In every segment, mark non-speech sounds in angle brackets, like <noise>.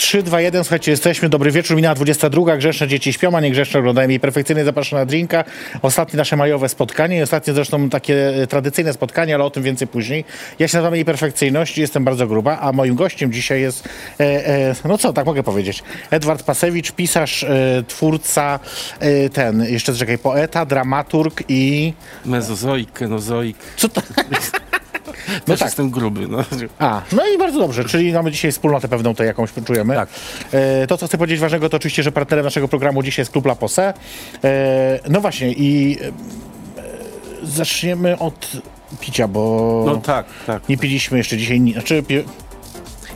3, 2, 1, słuchajcie, jesteśmy. Dobry wieczór, minęła 22. Grzeszne dzieci śpią, a nie grzeszne oglądają. Jej perfekcyjnie zapraszam na drinka. Ostatnie nasze majowe spotkanie. Ostatnie zresztą takie e, tradycyjne spotkanie, ale o tym więcej później. Ja się nazywam jej perfekcyjność, jestem bardzo gruba, a moim gościem dzisiaj jest, e, e, no co, tak mogę powiedzieć, Edward Pasewicz, pisarz, e, twórca, e, ten, jeszcze czekaj, poeta, dramaturg i... Mezozoik, kenozoik. Co to? <laughs> No tak. jestem gruby. No. A, no i bardzo dobrze, czyli mamy dzisiaj wspólnotę pewną tutaj jakąś czujemy. Tak. E, to, co chcę powiedzieć ważnego, to oczywiście, że partnerem naszego programu dzisiaj jest Klub La Posse. E, no właśnie i e, zaczniemy od picia, bo no tak, tak. nie piliśmy jeszcze dzisiaj, znaczy pi-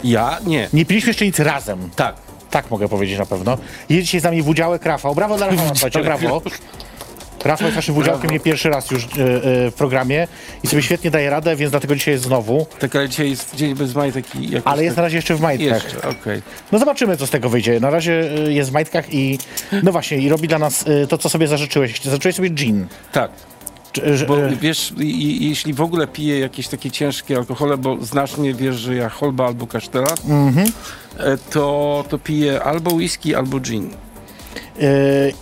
Ja? Nie. nie piliśmy jeszcze nic razem. Tak. Tak mogę powiedzieć na pewno. Jest dzisiaj z nami Wudziałek Rafał. Brawo dla Rafała, brawo. Rafał jest naszym Wudziałkiem nie pierwszy raz już e, e, w programie i sobie świetnie daje radę, więc dlatego dzisiaj jest znowu. Tak, ale dzisiaj jest dzień bez majtek i jakoś Ale jest na tak... razie jeszcze w majtkach. Jeszcze, okej. No zobaczymy, co z tego wyjdzie. Na razie y, jest w majtkach i no właśnie, i robi dla nas to, co sobie zażyczyłeś. Zażyczyłeś sobie gin. Tak. Bo wiesz, i, jeśli w ogóle piję jakieś takie ciężkie alkohole, bo znasz mnie, wiesz, że ja holba albo kasztela, Mhm. e, to, to piję albo whisky, albo gin. Y,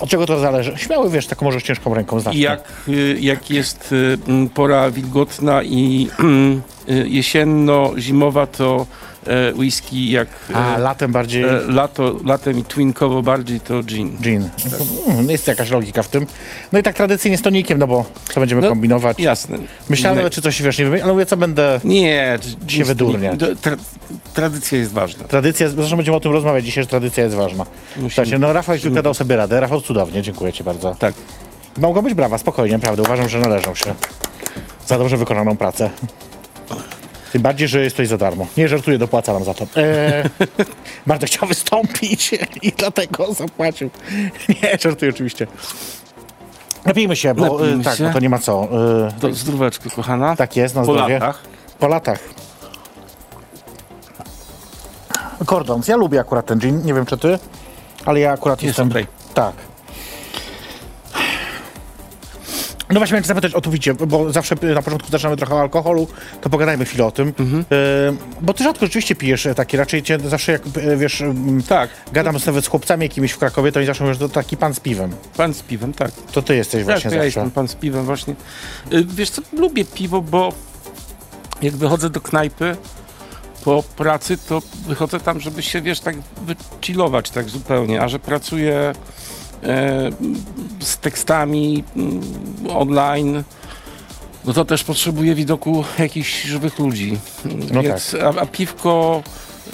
od czego to zależy? Śmiały, wiesz, taką może ciężką ręką I zacznę. jak, y, jak jest y, pora wilgotna i <clears throat> y, jesienno-zimowa, to e, whisky, jak A, e, latem bardziej e, lato, latem i twinkowo bardziej, to gin. gin. Mm, Jest jakaś logika w tym. No i tak tradycyjnie z tonikiem, no bo co będziemy No, kombinować? Jasne. Myślałem, nawet, czy coś, wiesz, nie wiem, ale mówię, co będę... Nie, się wydurnia. to- Tra, tradycja jest ważna. Tradycja, zresztą będziemy o tym rozmawiać dzisiaj, że tradycja jest ważna. Słuchajcie, no Rafał już dał sobie radę. Rafał, cudownie, dziękuję ci bardzo. Tak. Mogą być brawa, spokojnie, naprawdę. Uważam, że należą się za dobrze wykonaną pracę. Tym bardziej, że jest to za darmo. Nie żartuję, dopłaca nam za to. Eee, <laughs> Bartek chciał wystąpić i dlatego zapłacił. Nie, żartuję oczywiście. Napijmy się, bo Napijmy e, tak, się. bo to nie ma co. E, To zdróweczko, kochana. tak jest, na Po zdrowie. latach. Po latach. Kordons, ja lubię akurat ten gin, nie wiem czy ty, ale ja akurat Jest jestem... okej. Tak. No właśnie miałem zapytać o to widzicie, bo zawsze na początku zaczynamy trochę o alkoholu, to pogadajmy chwilę o tym. Mhm. E, bo ty rzadko rzeczywiście pijesz e, taki, raczej cię zawsze jak, e, wiesz, m, Tak. gadam nawet z chłopcami jakimiś w Krakowie, to oni zawsze mówią, że to taki pan z piwem. Pan z piwem, tak. To ty jesteś Tak, właśnie to ja zawsze. jestem pan z piwem właśnie. Y, Wiesz co, lubię piwo, bo jak wychodzę do knajpy po pracy, to wychodzę tam, żeby się, wiesz, tak wychillować tak zupełnie, a że pracuję z tekstami mm, online, no to też potrzebuję widoku jakichś żywych ludzi. No Więc, a, a piwko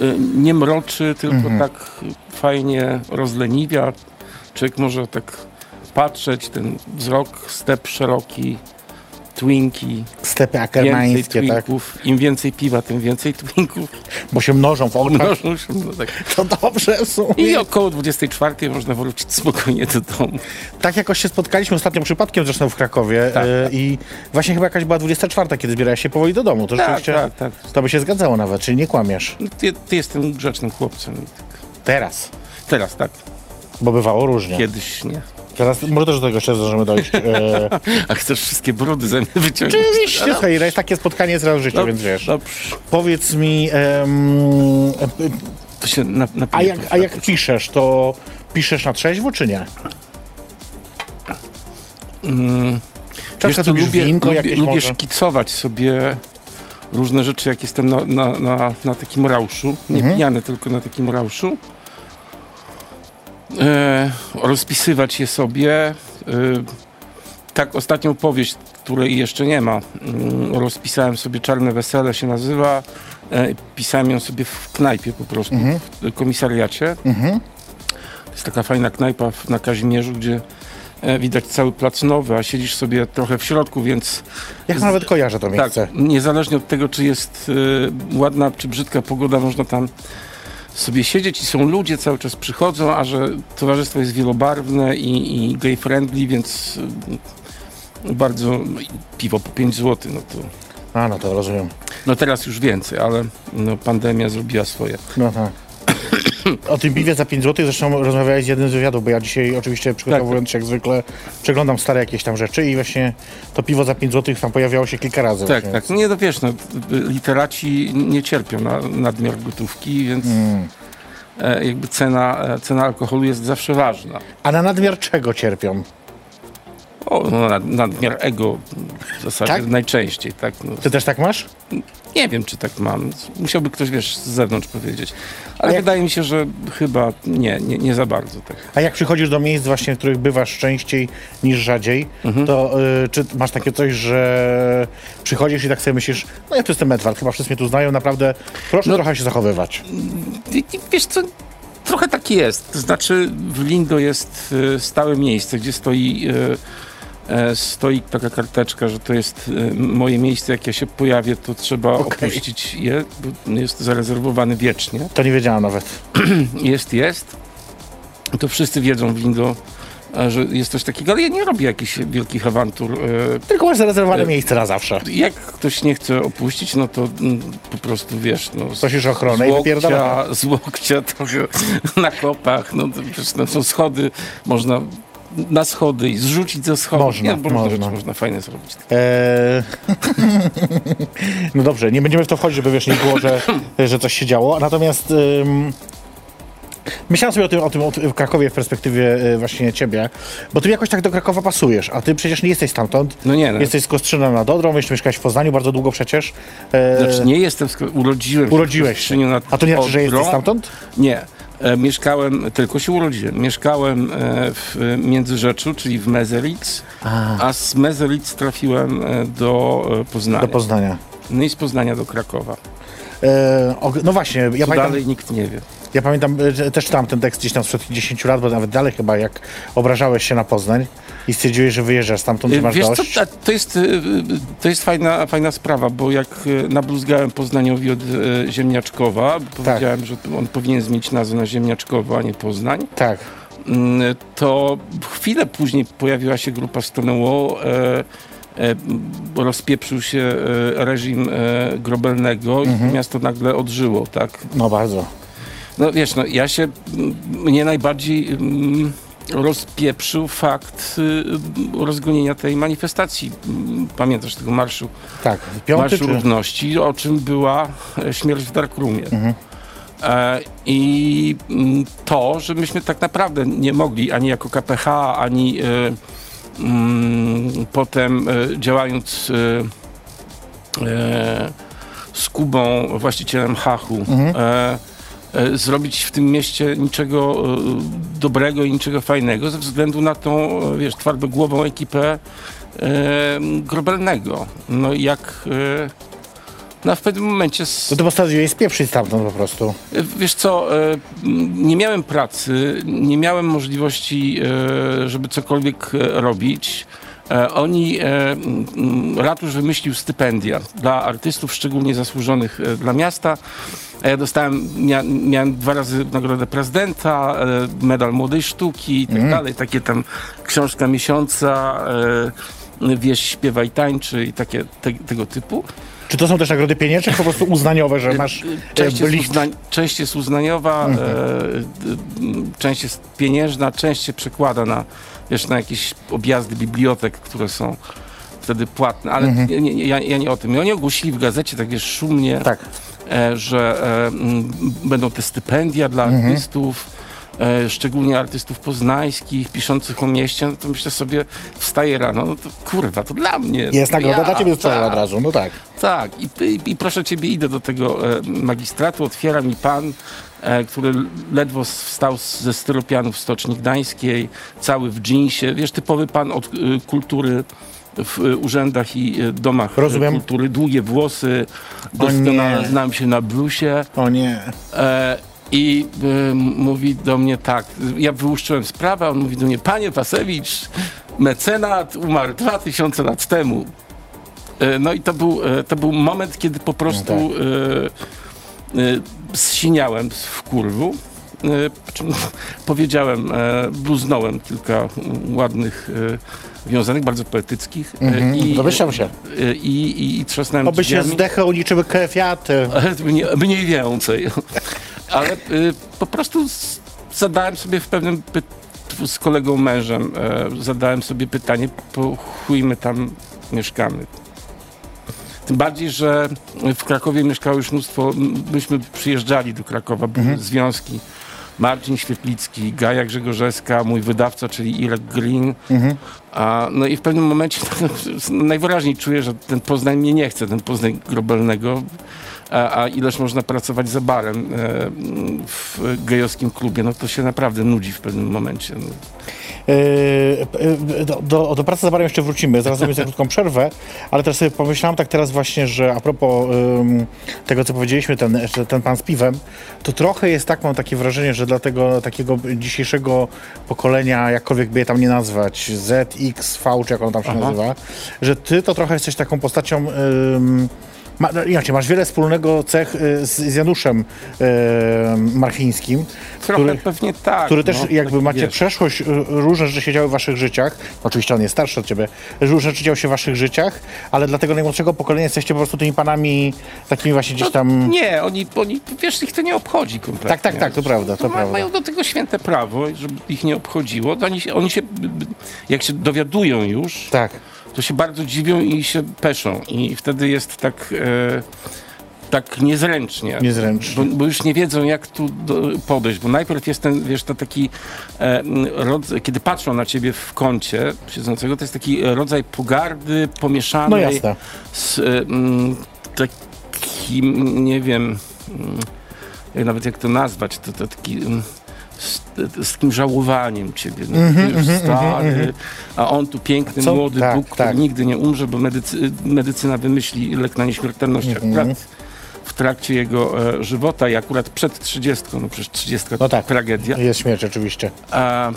y, nie mroczy, tylko Mhm. tak fajnie rozleniwia. Człowiek może tak patrzeć, ten wzrok, step szeroki, twinki, Stepy akermańskie, tak? Im więcej piwa, tym więcej twinków. Bo się mnożą w oczach. Mnożą się, no tak. To dobrze w sumie. I około 24 można wrócić spokojnie do domu. Tak jakoś się spotkaliśmy ostatnio przypadkiem zresztą w Krakowie Tak. e, i właśnie chyba jakaś była 24, kiedy zbierałeś się powoli do domu. To Tak, rzeczywiście tak, tak. to by się zgadzało nawet, czyli nie kłamiesz. No, Ty, ty jestem grzecznym chłopcem. Teraz. Teraz tak, Bo bywało różnie. kiedyś nie. Teraz może też do tego jeszcze zdążymy dojść. E, <laughs> A chcesz wszystkie brudy ze mnie wyciągnąć? oczywiście, słuchaj, jest takie spotkanie jest raz w życiu, No, więc wiesz. Powiedz mi, To się na, a, napiję jak, a jak piszesz, to piszesz na trzeźwo czy nie? Mm, na co, lubisz lubię, winko lubię, lubię może? szkicować sobie różne rzeczy, jak jestem na, na, na, na takim rauszu. Nie Mhm. pijany, tylko na takim rauszu. E, rozpisywać je sobie. E, tak, ostatnią powieść, której jeszcze nie ma, mm, rozpisałem sobie Czarne Wesele się nazywa. E, pisałem ją sobie w knajpie po prostu, Mhm. w komisariacie. To jest taka fajna knajpa na Kazimierzu, gdzie widać cały plac nowy, a siedzisz sobie trochę w środku, więc Ja nawet kojarzę to tak, miejsce. niezależnie od tego, czy jest ładna czy brzydka pogoda, można tam sobie siedzieć i są ludzie, cały czas przychodzą, a że towarzystwo jest wielobarwne i, i gay friendly, więc e, bardzo no piwo po 5 zł, no to A, no to rozumiem. no teraz już więcej, ale no, pandemia zrobiła swoje. No tak. O tym piwie za 5 zł zresztą rozmawiałeś z jednym z wywiadów, bo ja dzisiaj oczywiście przygotowując się jak zwykle przeglądam stare jakieś tam rzeczy i właśnie to piwo za 5 zł tam pojawiało się kilka razy. Tak, właśnie. tak. Nie, no wiesz, no, literaci nie cierpią na nadmiar gotówki, więc e, jakby cena, e, cena alkoholu jest zawsze ważna. A na nadmiar czego cierpią? O, no, nad, nadmiar ego w zasadzie Tak? najczęściej, tak. No. Ty też tak masz? Nie wiem, czy tak mam. Musiałby ktoś, wiesz, z zewnątrz powiedzieć. Ale jak- wydaje mi się, że chyba nie, nie, nie za bardzo tak. A jak przychodzisz do miejsc właśnie, w których bywasz częściej niż rzadziej, Mhm. to y, czy masz takie coś, że przychodzisz i tak sobie myślisz, no ja tu jestem Edward, chyba wszyscy mnie tu znają, naprawdę proszę No- trochę się zachowywać. Wiesz co, trochę tak jest. To znaczy w Lindo jest e, stałe miejsce, gdzie stoi, e, stoi taka karteczka, że to jest e, moje miejsce. Jak ja się pojawię, to trzeba Okej. opuścić je, bo jest zarezerwowany wiecznie. To nie wiedziałam nawet. <clears throat> Jest, jest. To wszyscy wiedzą w Lindo, e, że jest coś takiego, ale ja nie robię jakichś wielkich awantur. e, Tylko masz zarezerwowane miejsce na zawsze. Jak ktoś nie chce opuścić, no to mm, po prostu wiesz, no, Prosisz ochronę z i wypierdala. <laughs> łokcia, z łokcia trochę na kopach, no to przecież no, są schody, można na schody i zrzucić ze schodów. Można, nie, można. rzeczy można fajne zrobić. Eee... <laughs> no dobrze, nie będziemy w to wchodzić, żeby wiesz, nie było, że, że coś się działo. Natomiast ym... myślałem sobie o tym, o tym o tym w Krakowie w perspektywie y, właśnie ciebie, bo ty jakoś tak do Krakowa pasujesz, a ty przecież nie jesteś stamtąd. No nie, no. Jesteś z Kostrzyna nad Odrą, jeszcze mieszkałeś w Poznaniu bardzo długo przecież. Eee... Znaczy nie jestem, urodziłem się Urodziłeś w się. Kostrzyniu nad A to nie znaczy, że jesteś stamtąd? Nie. E, mieszkałem, tylko się urodziłem, mieszkałem e, w e, Międzyrzeczu, czyli w Mezelic, a, z Mezelic trafiłem e, do e, Poznania. Do Poznania. no i z Poznania do Krakowa. Og- no właśnie, ja Co pamiętam, dalej nikt nie wie. Ja pamiętam, y, też czytałem ten tekst gdzieś tam sprzed 10 lat, bo nawet dalej chyba, jak obrażałeś się na Poznań i stwierdziłeś, że wyjeżdżasz stamtąd, że masz Wiesz co, dość. ta- to jest, y, y, to jest fajna, fajna sprawa, bo jak y, nabluzgałem Poznaniowi od y, Ziemniaczkowa, bo powiedziałem, że on powinien zmienić nazwę na Ziemniaczkowo, a nie Poznań, Tak. mm, to chwilę później pojawiła się grupa Stonewall, e, e, rozpieprzył się e, reżim e, Grobelnego i miasto nagle odżyło, tak? No bardzo. No wiesz, no ja się, m, mnie najbardziej mm, rozpieprzył fakt y, rozgonienia tej manifestacji. Mm, Pamiętasz tego marszu, Tak. Piąty marszu czy... równości, o czym była e, śmierć w Darkroomie. E, I mm, to, że myśmy tak naprawdę nie mogli ani jako KPH, ani e, mm, potem e, działając z Kubą, właścicielem Hachu, e, zrobić w tym mieście niczego e, dobrego i niczego fajnego ze względu na tą, e, wiesz, twardogłową ekipę e, Grobelnego. No i jak e, no w pewnym momencie s- No to postanowiłeś spieprzyć stamtąd po prostu. Wiesz co, e, nie miałem pracy, nie miałem możliwości, e, żeby cokolwiek e, robić. E, Oni, e, ratusz wymyślił stypendia dla artystów, szczególnie zasłużonych e, dla miasta. Ja dostałem, mia, miałem dwa razy nagrodę prezydenta, e, medal młodej sztuki i tak dalej. Takie tam książka miesiąca, e, wieś śpiewa i tańczy i takie te, tego typu. Czy to są też nagrody pieniężne, czy po prostu uznaniowe, że masz Część e, jest, list? uznań, część jest uznaniowa, e, d- m, część jest pieniężna, część się przekłada na, wiesz, na jakieś objazdy bibliotek, które są wtedy płatne, ale nie, nie, ja, ja nie o tym. I oni ogłosili w gazecie tak wiesz, szumnie, Tak. E, że e, będą te stypendia dla artystów, e, szczególnie artystów poznańskich, piszących o mieście, no to myślę sobie, wstaję rano, no to kurwa, to dla mnie. Jest nagroda ja, dla ciebie tak. od razu, no tak. Tak, i, i, i proszę ciebie, idę do tego e, magistratu, otwiera mi pan, e, który ledwo wstał z, ze styropianu w Stoczni Gdańskiej, cały w dżinsie, wiesz, typowy pan od e, kultury w e, urzędach i e, domach Rozumiem. kultury. Długie włosy, doskonale znam się na bluesie. O nie. E, I e, mówi do mnie tak, ja wyłuszczyłem sprawę, on mówi do mnie, panie Pasewicz, mecenat umarł 2000 lat temu. E, no i to był, e, to był moment, kiedy po prostu No tak. e, zsiniałem w kurwu. E, <laughs> powiedziałem, e, bluznąłem kilka ładnych e, wiązanek, bardzo poetyckich. Mhm, domyślam się. I, i, i trzasnąłem Oby się zdechał niczym kwiaty. <laughs> Mniej, mniej więcej. Ale po prostu zadałem sobie w pewnym z kolegą mężem zadałem sobie pytanie, po chuj my tam mieszkamy. Tym bardziej, że w Krakowie mieszkało już mnóstwo, myśmy przyjeżdżali do Krakowa, były związki. Marcin Świetlicki, Gaja Grzegorzewska, mój wydawca, czyli Irek Green. A, no i w pewnym momencie <laughs> najwyraźniej czuję, że ten Poznań mnie nie chce, ten Poznań Grobelnego. A, a ileż można pracować za barem e, w gejowskim klubie, no to się naprawdę nudzi w pewnym momencie. No. Yy, do, do, do pracy za barem jeszcze wrócimy, zaraz zrobimy krótką przerwę, ale też sobie pomyślałam tak teraz właśnie, że a propos ym, tego, co powiedzieliśmy, ten, ten pan z piwem, to trochę jest tak, mam takie wrażenie, że dla tego takiego dzisiejszego pokolenia, jakkolwiek by je tam nie nazwać, Z, X, V, czy jak on tam się Aha. nazywa, że ty to trochę jesteś taką postacią... Ym, ma, no, inaczej, masz wiele wspólnego cech y, z, z Januszem ym, Marchińskim, Trochę który, pewnie tak. który też no, jakby tak macie jest. przeszłość, różne rzeczy się działy w waszych życiach. Oczywiście on jest starszy od ciebie. Różne rzeczy działy się w waszych życiach, ale dla tego najmłodszego pokolenia jesteście po prostu tymi panami takimi właśnie gdzieś tam... Nie, oni, oni, wiesz, ich to nie obchodzi kompletnie. Tak, tak, tak, to prawda, to ma, prawda. Mają do tego święte prawo, żeby ich nie obchodziło. To Oni, się- oni się, jak się dowiadują już, Tak. To się bardzo dziwią i się peszą. I wtedy jest tak, e, tak niezręcznie. Niezręcznie. Bo, bo już nie wiedzą, jak tu do, podejść. Bo najpierw jest ten, wiesz, to taki e, rodzaj, kiedy patrzą na ciebie w kącie siedzącego, to jest taki rodzaj pogardy pomieszanej No jasne. z e, mm, takim, nie wiem, mm, jak nawet jak to nazwać, to, to taki... mm, Z, z takim żałowaniem ciebie. No, ty już stary, a on tu piękny, Co? młody Tak, Bóg, który tak. nigdy nie umrze, bo medycy, medycyna wymyśli lek na nieśmiertelność Mhm. akurat w trakcie jego e, żywota i akurat przed 30, no przecież 30 No tak. tragedia. Jest śmierć oczywiście. A,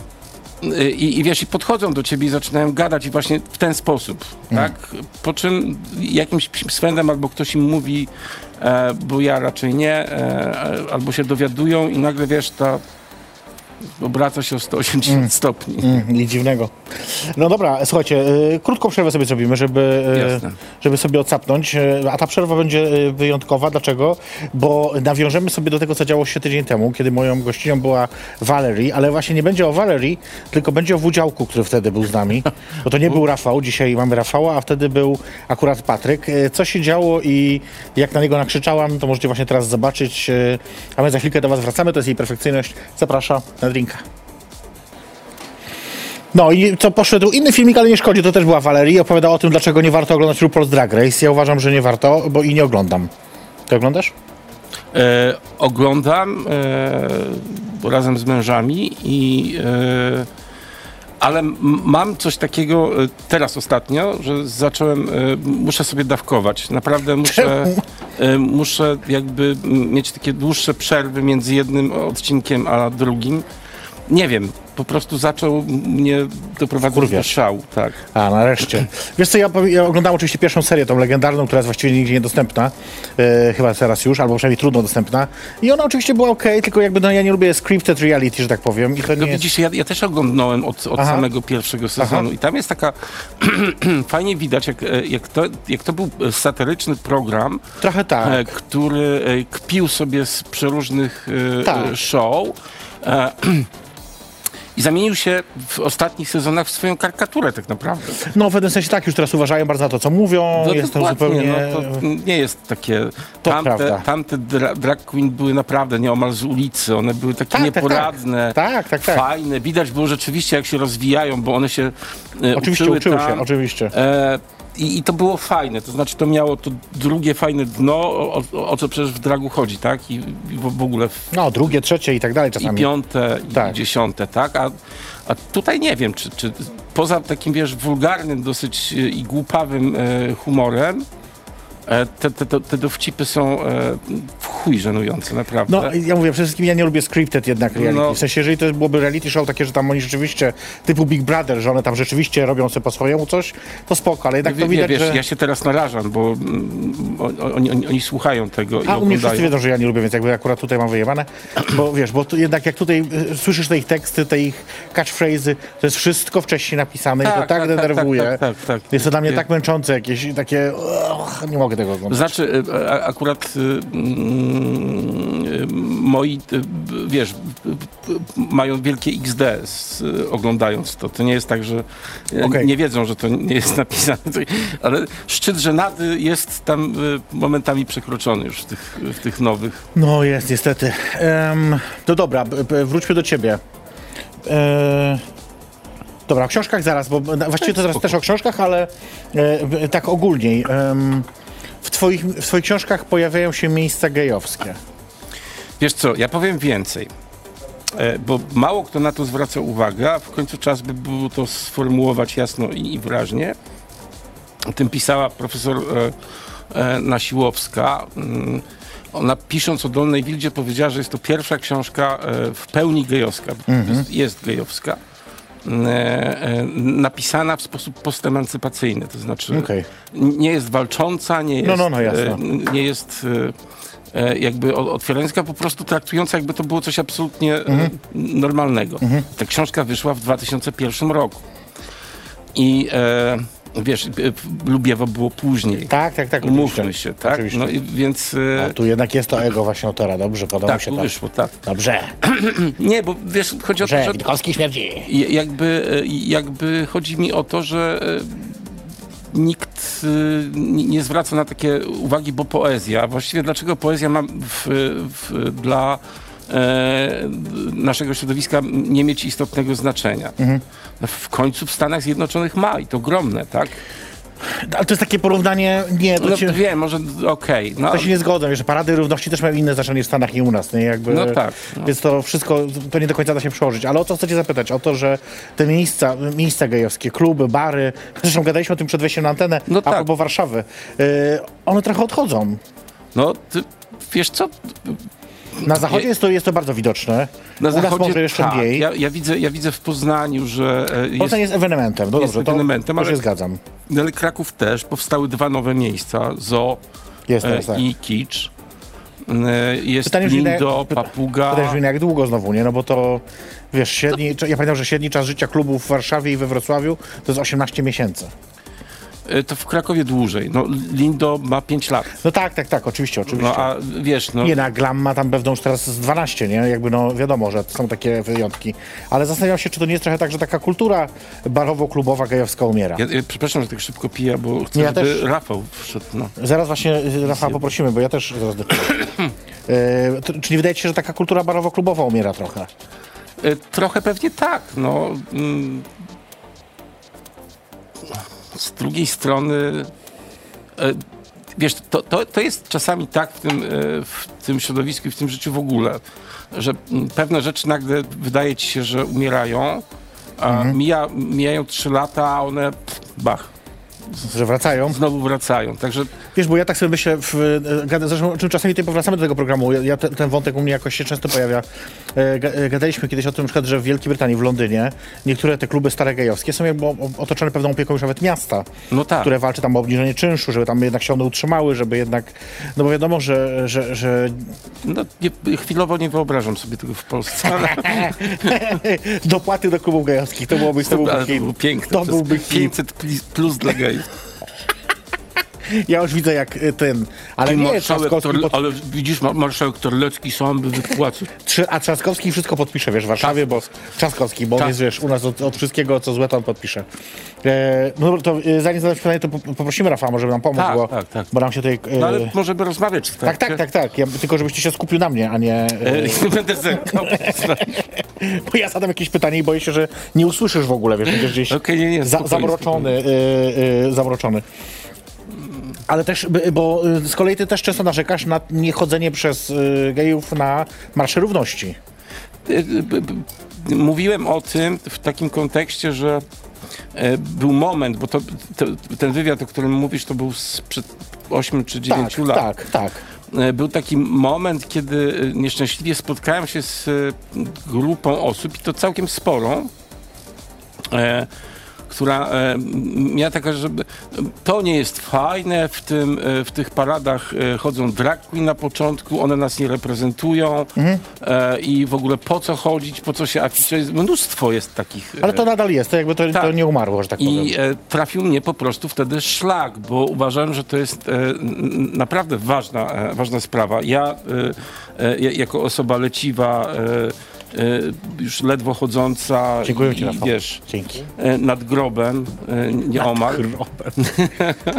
y, i, I wiesz, i podchodzą do ciebie i zaczynają gadać i właśnie w ten sposób, Mm. tak? Po czym jakimś swędem albo ktoś im mówi, e, bo ja raczej nie, e, albo się dowiadują i nagle, wiesz, ta obraca się o 180 stopni. Mm, nic dziwnego. No dobra, słuchajcie, y, krótką przerwę sobie zrobimy, żeby, y, żeby sobie odsapnąć, y, a ta przerwa będzie y, wyjątkowa. Dlaczego? Bo nawiążemy sobie do tego, co działo się tydzień temu, kiedy moją gościnią była Valerie, ale właśnie nie będzie o Valerie, tylko będzie o Wudziałku, który wtedy był z nami. Bo to nie był Rafał, dzisiaj mamy Rafała, a wtedy był akurat Patryk. Y, Co się działo i jak na niego nakrzyczałam, to możecie właśnie teraz zobaczyć, a my za chwilkę do was wracamy, to jest jej perfekcyjność. Zaprasza na drinka. No i co poszedł inny filmik, ale nie szkodzi, to też była Valerii. Opowiadała o tym, dlaczego nie warto oglądać RuPaul's Drag Race. Ja uważam, że nie warto, bo i nie oglądam. Ty oglądasz? E, oglądam e, razem z mężami i e, ale mam coś takiego e, teraz ostatnio, że zacząłem, e, muszę sobie dawkować. Naprawdę muszę, e, muszę jakby mieć takie dłuższe przerwy między jednym odcinkiem a drugim. Nie wiem, po prostu zaczął mnie doprowadzać do szału, tak. A, nareszcie. Wiesz co, ja, ja oglądałem oczywiście pierwszą serię, tą legendarną, która jest właściwie nigdzie niedostępna. E, chyba teraz już, albo przynajmniej trudno dostępna. I ona oczywiście była ok, tylko jakby no, ja nie lubię scripted reality, że tak powiem. I to No nie widzisz, ja, ja też oglądałem od, od Aha. samego pierwszego sezonu i tam jest taka, <clears throat> fajnie widać, jak, e, jak, to, jak to był satyryczny program, Trochę tak. e, który kpił sobie z przeróżnych Tak. show. <clears throat> I zamienił się w ostatnich sezonach w swoją karykaturę tak naprawdę. No w pewnym sensie tak, już teraz uważają bardzo na to, co mówią. No jest to zupełnie... no, to nie jest takie... To Tamte, prawda. tamte dra, drag queen były naprawdę nieomal z ulicy. One były takie Tak, tak, tak. nieporadne, Tak, tak, tak. fajne. Widać było rzeczywiście, jak się rozwijają, bo one się e, Oczywiście uczyły, uczyły tam. się, oczywiście. E, i, I to było fajne, to znaczy to miało to drugie fajne dno, o, o, o co przecież w dragu chodzi, tak? I, i w, w ogóle w, No, drugie, trzecie i tak dalej i czasami. piąte, i Tak. dziesiąte, tak? A, a tutaj nie wiem, czy, czy poza takim, wiesz, wulgarnym dosyć e, i głupawym e, humorem, te, te, te, te dowcipy są e, w chuj żenujące, naprawdę. No, ja mówię, przede wszystkim ja nie lubię scripted jednak reality. No. W sensie, jeżeli to byłoby reality show takie, że tam oni rzeczywiście, typu Big Brother, że one tam rzeczywiście robią sobie po swojemu coś, to spoko, ale jednak Wie- to widać, wiesz, że... ja się teraz narażam, bo mm, oni, oni, oni słuchają tego i A u mnie wszyscy oglądają. wiedzą, że ja nie lubię, więc jakby akurat tutaj mam wyjebane, <clears throat> bo wiesz, bo jednak jak tutaj y, słyszysz te ich teksty, te ich catchphrase'y, to jest wszystko wcześniej napisane i to Tak, tak, tak, tak, denerwuje. tak, tak, tak, tak. Jest to dla mnie Nie. tak męczące, jakieś takie, uch, nie mogę tego. Znaczy, e, akurat moi, wiesz, mają wielkie XD y, oglądając to. To nie jest tak, że e, Okej. nie wiedzą, że to nie jest napisane. Ale szczyt żenady jest tam y, momentami przekroczony już w tych, w tych nowych. No jest, niestety. No dobra, wróćmy do ciebie. E, dobra, o książkach zaraz, bo właściwie to zaraz też o książkach, ale e, tak ogólniej. Em, w, twoich, w twoich książkach pojawiają się miejsca gejowskie. Wiesz co, ja powiem więcej. E, Bo mało kto na to zwraca uwagę, a w końcu czas by było to sformułować jasno i, i wyraźnie. O tym pisała profesor e, e, Nasiłowska. Mm, Ona pisząc o Dolnej Wildzie powiedziała, że jest to pierwsza książka e, w pełni gejowska. To Jest, jest gejowska. E, e, Napisana w sposób postemancypacyjny, to znaczy n- nie jest walcząca, nie jest, No, no, no, jasne. e, nie jest jakby otwierająca, po prostu traktująca jakby to było coś absolutnie Mhm. normalnego. Ta książka wyszła w 2001 roku. I wiesz, e, Lubiewo było później. Tak, tak, tak. Umówmy się, tak? Oczywiście. No i więc... E, A tu jednak jest to ego właśnie autora, dobrze, podoba mi tak, się to. wyszło, tak. Dobrze, <clears throat> Nie, bo wiesz, chodzi o to, że Witkowski śmierdzi. Jakby, e, jakby chodzi mi o to, że nikt nie zwraca na takie uwagi, bo poezja, właściwie dlaczego poezja ma w, w, dla naszego środowiska nie mieć istotnego znaczenia. No, W końcu w Stanach Zjednoczonych ma i to ogromne, tak? Ale to jest takie porównanie, nie, to, No, się, wiem, może okej. no, to się nie zgodzę, wiesz, parady równości też mają inne znaczenie w Stanach i u nas, nie? Jakby, No tak, no. Więc to wszystko, to nie do końca da się przełożyć. Ale o co chcę cię zapytać? O to, że te miejsca, miejsca gejowskie, kluby, bary, zresztą gadaliśmy o tym przed wejściem na antenę, No a tak. Warszawy, yy, one trochę odchodzą. no ty, wiesz co, Na zachodzie jest to, jest to bardzo widoczne. na u zachodzie może jeszcze tak, mniej. ja, ja, widzę, ja widzę w Poznaniu, że e, jest, Poznań jest ewenementem, no jest dobrze, to, ewenementem, to ale- się zgadzam. ale Kraków też, powstały dwa nowe miejsca, Jest e, tak. i Kicz. E, Jest Pytanie Lindo, pyta- Papuga. Pytanie jak długo znowu, nie? No bo to, wiesz, średni, ja pamiętam, że średni czas życia klubów w Warszawie i we Wrocławiu to jest 18 miesięcy. E, To w Krakowie dłużej. No, Lindo ma 5 lat. No tak, tak, tak, oczywiście, oczywiście. No a wiesz, no, Nie, na Glam ma tam pewną już teraz z 12, nie? Jakby no wiadomo, że są takie wyjątki. Ale zastanawiam się, czy to nie jest trochę tak, że taka kultura barowo-klubowa gejowska umiera. ja, ja, przepraszam, że tak szybko piję, bo chcę, Ja też. Rafał wszedł. No. Zaraz właśnie y, Rafała poprosimy, bo ja też zaraz do <coughs> e, to- Czy nie wydaje ci się, że taka kultura barowo-klubowa umiera trochę? E, Trochę pewnie tak. No, mm, z drugiej strony, e, wiesz, to, to, to jest czasami tak w tym, e, w tym środowisku i w tym życiu w ogóle, że mm, pewne rzeczy nagle wydaje ci się, że umierają, a mija, mijają trzy lata, a one bach, Że wracają? znowu wracają. Także Wiesz, bo ja tak sobie myślę, w, e, zresztą czym czasami tutaj powracamy do tego programu, ja, ja te, ten wątek u mnie jakoś się często pojawia. E, e, Gadaliśmy kiedyś o tym, przykład, że w Wielkiej Brytanii, w Londynie, niektóre te kluby stare gejowskie są jakby otoczone pewną opieką już nawet miasta, no tak. które walczy tam o obniżenie czynszu, żeby tam jednak się one utrzymały, żeby jednak, no bo wiadomo, że, że, że No, nie, chwilowo nie wyobrażam sobie tego w Polsce, ale <laughs> dopłaty do klubów gejowskich, to byłoby, to byłby to hit. było piękne. To byłby hit. 500 plus, plus dla gejów. face. Ja już widzę jak y, ten, ale nie, marszałek Torle- ale widzisz, ma- marszałek Torlecki sam by wypłacił. a Trzaskowski wszystko podpisze, wiesz, w Warszawie, bo Trzaskowski, bo on Tak. jest, wiesz, u nas od, od wszystkiego, co złe, to on podpisze. E, no to e, zanim zadam ci pytanie, to po- poprosimy Rafała, żeby nam pomógł, Tak, bo, tak, tak. bo nam się tutaj... E, No ale możemy rozmawiać w tak, tak, tak, tak, ja, tylko żebyście się skupił na mnie, a nie... E, <laughs> będę zerkał. <laughs> bo ja zadam jakieś pytanie i boję się, że nie usłyszysz w ogóle, wiesz, będziesz gdzieś Okej, nie, nie, za, spokojnie, zamroczony, e, e, zamroczony. Ale też, bo y, z kolei ty też często narzekasz na niechodzenie przez y, gejów na Marsze Równości. Y, Mówiłem o tym w takim kontekście, że e, był moment, bo to, to, ten wywiad, o którym mówisz, to był sprzed 8 czy 9 tak, lat. Tak, tak. E, Był taki moment, kiedy e, nieszczęśliwie spotkałem się z grupą osób, i to całkiem sporą, która e, miała taka, że to nie jest fajne, w, tym, e, w tych paradach e, chodzą drag queen na początku, one nas nie reprezentują e, i w ogóle po co chodzić, po co się afiszuje, mnóstwo jest takich. Ale to nadal jest, to jakby to, to tak. nie umarło, że tak powiem. I e, trafił mnie po prostu wtedy szlak, bo uważałem, że to jest e, naprawdę ważna, e, ważna sprawa. Ja e, e, ja- jako osoba leciwa, e, e, już ledwo chodząca Dziękuję ci, Rafał. wiesz, Dzięki. e, nad grobem, e, nie omal.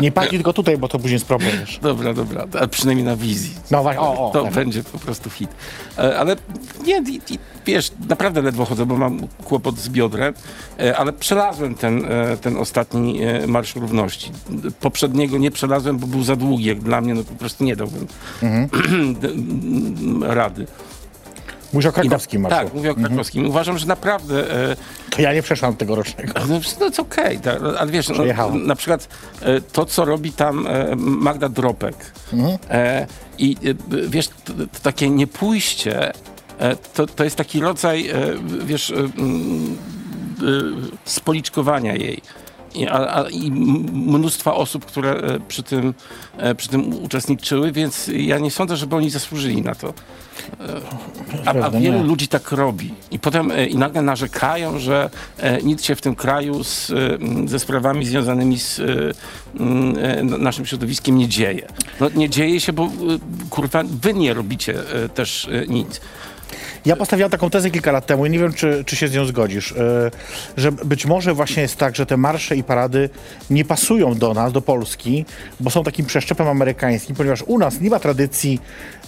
Nie padnij tylko tutaj, bo to później jest problem już. Dobra, dobra, a przynajmniej na wizji. No właśnie, o, o. To tak. będzie po prostu hit. E, Ale nie, wiesz, naprawdę ledwo chodzę, bo mam kłopot z biodrem, e, ale przelazłem ten, e, ten ostatni e, Marsz Równości. Poprzedniego nie przelazłem, bo był za długi, jak dla mnie, no po prostu nie dałbym <clears throat> rady. Mówisz o krakowskim marszu. Tak, mówię o krakowskim. Uważam, że naprawdę e, To ja nie przeszłam tegorocznego. no, no to okej, tak, ale wiesz, no, na przykład e, to, co robi tam e, Magda Dropek e, i e, wiesz, to, to takie niepójście, e, to, to jest taki rodzaj, wiesz, spoliczkowania jej. I, a, a, I mnóstwa osób, które e, przy tym, e, przy tym uczestniczyły, więc ja nie sądzę, żeby oni zasłużyli na to. A, a Pewnie wielu nie. ludzi tak robi. I potem e, i nagle narzekają, że e, nic się w tym kraju z, e, ze sprawami związanymi z e, e, naszym środowiskiem nie dzieje. No, nie dzieje się, bo e, kurwa, wy nie robicie e, też e, nic. Ja postawiłem taką tezę kilka lat temu i nie wiem, czy, czy się z nią zgodzisz, yy, że być może właśnie jest tak, że te marsze i parady nie pasują do nas, do Polski, bo są takim przeszczepem amerykańskim, ponieważ u nas nie ma tradycji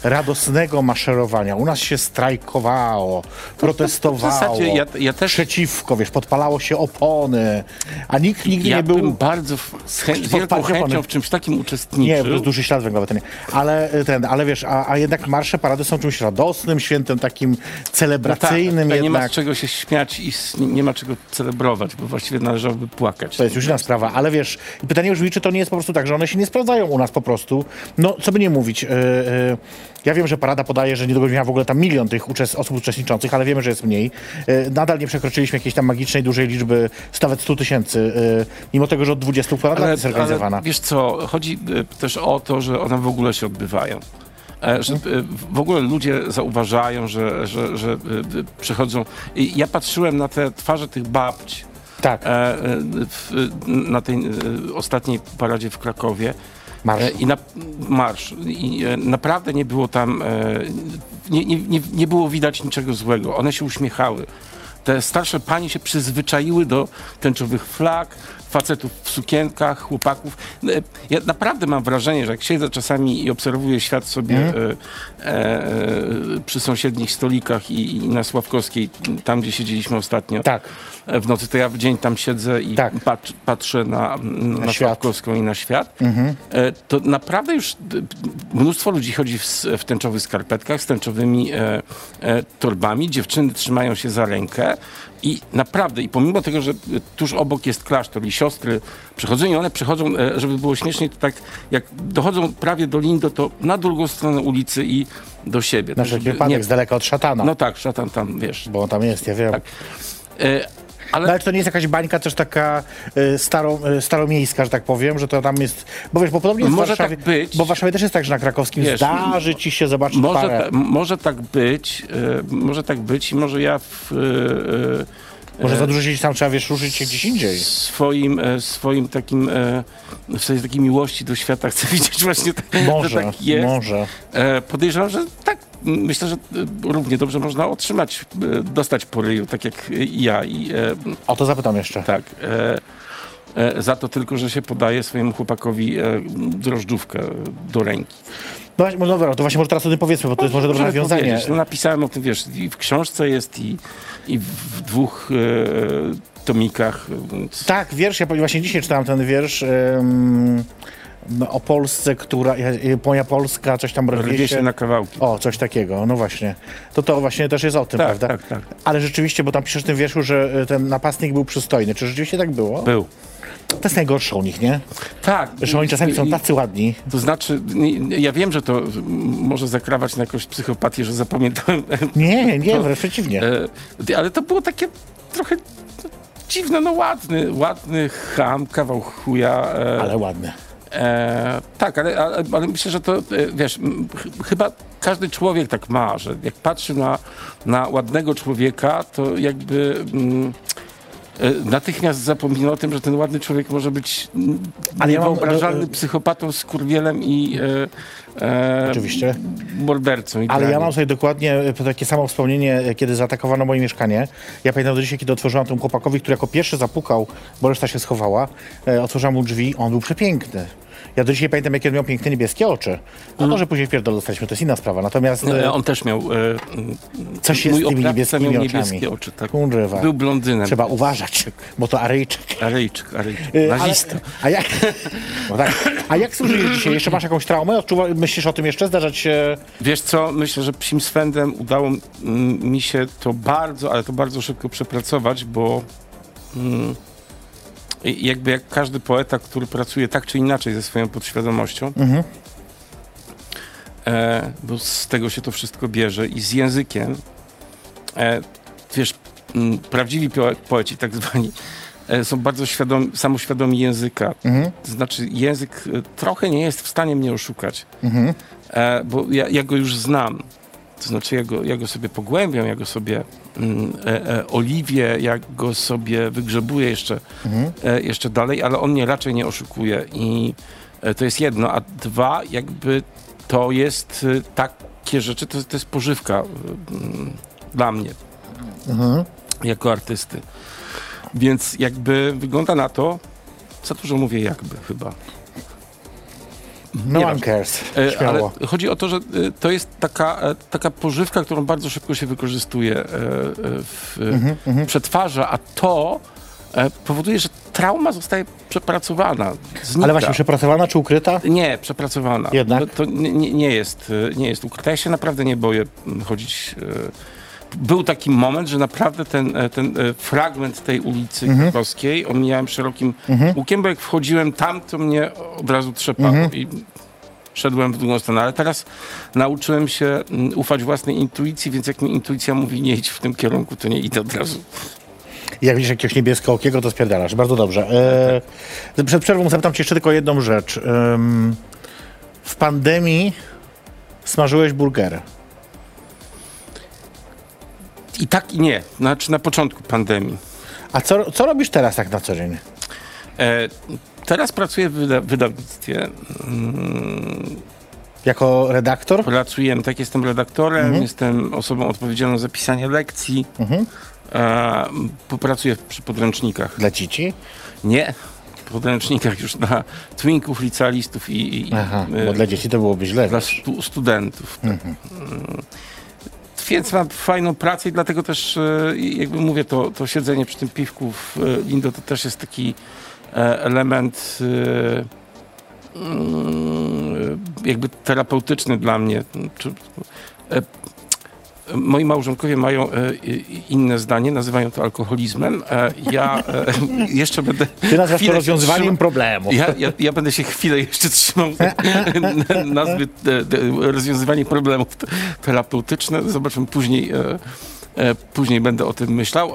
radosnego maszerowania. U nas się strajkowało, protestowało, w zasadzie ja- ja też- przeciwko, wiesz, podpalało się opony, a nikt nigdy Ja nie był... bym bardzo z, chę, z wielką chęcią opony. w czymś takim Nie, uczestniczył. to jest duży ślad węglowy, to nie. Ale y, ten, ale wiesz, a, a jednak marsze, parady są czymś radosnym, świętem takim No tak, celebracyjnym tak, nie ma z jednak. czego się śmiać i nie ma czego celebrować, bo właściwie należałoby płakać. To jest już inna sprawa, ale wiesz, i pytanie brzmi, czy to nie jest po prostu tak, że one się nie sprawdzają u nas po prostu. No, co by nie mówić. Yy, yy, ja wiem, że parada podaje, że niedługo miała w ogóle tam milion tych uczes- osób uczestniczących, ale wiemy, że jest mniej. Yy, nadal nie przekroczyliśmy jakiejś tam magicznej, dużej liczby, nawet 100 tysięcy, yy, mimo tego, że od 20 ponad lat jest organizowana. wiesz co, chodzi e, też o to, że one w ogóle się odbywają. E, Że e, w ogóle ludzie zauważają, że, że, że e, przychodzą. I ja patrzyłem na te twarze tych babć tak, e, e, na tej e, ostatniej paradzie w Krakowie. Marsz. E, I na marsz. I e, naprawdę nie było tam, e, nie, nie, nie, było widać niczego złego. One się uśmiechały. Te starsze panie się przyzwyczaiły do tęczowych flag, facetów w sukienkach, chłopaków. Ja naprawdę mam wrażenie, że jak siedzę czasami i obserwuję świat sobie e, e, e, przy sąsiednich stolikach i, i na Sławkowskiej, tam gdzie siedzieliśmy ostatnio, Tak. W nocy, to ja w dzień tam siedzę i Tak. patrz, patrzę na, na, świat. Sławkowską i na świat. E, To naprawdę już mnóstwo ludzi chodzi w, w tęczowych skarpetkach, z tęczowymi e, e, torbami. Dziewczyny trzymają się za rękę i naprawdę, i pomimo tego, że tuż obok jest klasztor i siostry przychodzą i one przychodzą, e, żeby było śmieszniej, to tak jak dochodzą prawie do Lindo, to na drugą stronę ulicy i do siebie. Na wypadek, nie- z daleka od szatana, No tak, szatan tam, wiesz. bo on tam jest, ja wiem. Tak. E, Ale No, ale czy to nie jest jakaś bańka też taka y, staro, y, staromiejska, że tak powiem, że to tam jest... Bo wiesz, bo podobnie jest w Może Warszawie, tak być. Bo w Warszawie też jest tak, że na krakowskim Wiesz, zdarzy ci się zobaczyć Może, parę. ta, może tak być, e, może tak być i może ja w Może za dużo się tam trzeba, wiesz, ruszyć się gdzieś indziej. swoim, swoim takim, w sensie takiej miłości do świata chcę <laughs> widzieć właśnie, tak, Może, że tak jest. może. Podejrzewam, że tak, myślę, że e, równie dobrze można otrzymać, e, dostać po ryju, tak jak ja i e, O to zapytam jeszcze. tak. Za to tylko, że się podaje swojemu chłopakowi drożdżówkę do ręki. No, no dobra, to właśnie może teraz o tym powiedzmy, bo to jest może dobre Możemy nawiązanie. No, napisałem o tym, wiesz, i w książce jest i, i w dwóch e, tomikach. Więc... Tak, wiersz, ja właśnie dzisiaj czytałem ten wiersz. ym, no, o Polsce, która, moja Polska, coś tam Rwie się na kawałki. O, coś takiego, no właśnie. To to właśnie też jest o tym, Tak, prawda? tak, tak. Ale rzeczywiście, bo tam piszesz w tym wierszu, że e, ten napastnik był przystojny. Czy rzeczywiście tak było? Był. To jest najgorsze u nich, nie? Tak. Że oni czasami są tacy ładni. To znaczy, nie- ja wiem, że to może zakrawać na jakąś psychopatię, że zapamiętałem. Nie, nie, wręcz przeciwnie. e, Ale to było takie trochę dziwne, no ładny, ładny ham, kawał chuja. e, Ale ładne. E, tak, ale, ale, ale myślę, że to, e, wiesz, ch- chyba każdy człowiek tak ma, że jak patrzy na, na ładnego człowieka, to jakby mm, natychmiast zapomina o tym, że ten ładny człowiek może być Ale ja mam- niewyobrażalny e, psychopatą, skurwielem i e, e, Oczywiście. mordercą. I Ale ja mam sobie dokładnie takie samo wspomnienie, kiedy zaatakowano moje mieszkanie. Ja pamiętam do dzisiaj, kiedy otworzyłam temu chłopakowi, który jako pierwszy zapukał, bo reszta się schowała, otworzyłam mu drzwi, on był przepiękny. Ja do dzisiaj pamiętam, jakie on miał piękne niebieskie oczy. No może później w pierdol dostaliśmy, to jest inna sprawa. Natomiast E, e, On też miał. E, coś jest mój z tymi niebieskimi miał oczami. niebieskie oczy. Tak. Kurwa. Był blondynem. Trzeba uważać, bo to Aryjczyk. Arejczyk, arejczyk. E, ale- Nazista. A jak, <laughs> no tak. a jak służysz dzisiaj? Jeszcze masz jakąś traumę? Odczuwa, myślisz o tym jeszcze? Zdarzać się... Wiesz co, myślę, że psim swędem udało mi się to bardzo, ale to bardzo szybko przepracować, bo mm, i- jakby jak każdy poeta, który pracuje tak czy inaczej ze swoją podświadomością, e, bo z tego się to wszystko bierze i z językiem, e, wiesz, mm, prawdziwi poe- poeci tak zwani, e, są bardzo świadomi, samoświadomi języka. To znaczy język e, trochę nie jest w stanie mnie oszukać e, bo ja, ja go już znam. To znaczy, ja go, ja go sobie pogłębiam, ja go sobie mm, e, e, oliwię, ja go sobie wygrzebuję jeszcze, e, jeszcze dalej, ale on mnie raczej nie oszukuje. I e, to jest jedno. A dwa, jakby to jest e, takie rzeczy, to, to jest pożywka e, mm, dla mnie, jako artysty. Więc jakby wygląda na to, za dużo mówię jakby chyba. No one cares. Ale chodzi o to, że e, to jest taka, e, taka pożywka, którą bardzo szybko się wykorzystuje, e, w, Mhm, przetwarza, a to powoduje, że trauma zostaje przepracowana. Znika. Ale właśnie przepracowana czy ukryta? Nie, przepracowana. Jednak? To, to nie, nie- jest, nie jest ukryta. Ja się naprawdę nie boję m, chodzić. Był taki moment, że naprawdę ten, e, ten e, fragment tej ulicy Mhm. Krakowskiej omijałem szerokim łukiem, bo jak wchodziłem tam, to mnie od razu trzepało Mhm. i szedłem w drugą stronę. Ale teraz nauczyłem się mm, ufać własnej intuicji, więc jak mi intuicja mówi nie idź w tym kierunku, to nie idę od razu. Jak widzisz jakiegoś niebiesko-okiego, to spierdalasz. Bardzo dobrze. E, przed przerwą zapytam cię jeszcze tylko jedną rzecz. W pandemii smażyłeś burgery. I tak i nie. Znaczy na początku pandemii. A co, co robisz teraz tak na co dzień? E, teraz pracuję w wyda- wydawnictwie. Mm, Jako redaktor? Pracuję, tak, jestem redaktorem, jestem osobą odpowiedzialną za pisanie lekcji. E, popracuję przy podręcznikach. Dla dzieci? Nie, podręcznikach już na twinków, licealistów i, i Aha, e, bo dla dzieci to byłoby źle. dla stu, studentów. Tak. Więc mam fajną pracę i dlatego też, e, jakby mówię, to, to siedzenie przy tym piwku w e, Lindo to też jest taki e, element e, mm, jakby terapeutyczny dla mnie. Moi małżonkowie mają e, inne zdanie, nazywają to alkoholizmem. E, Ja e, <laughs> jeszcze będę. Ty nazywasz to rozwiązywaniem problemów. ja, ja, ja będę się chwilę jeszcze trzymał <laughs> nazwy rozwiązywanie problemów te- terapeutyczne. Zobaczymy później. Później będę o tym myślał.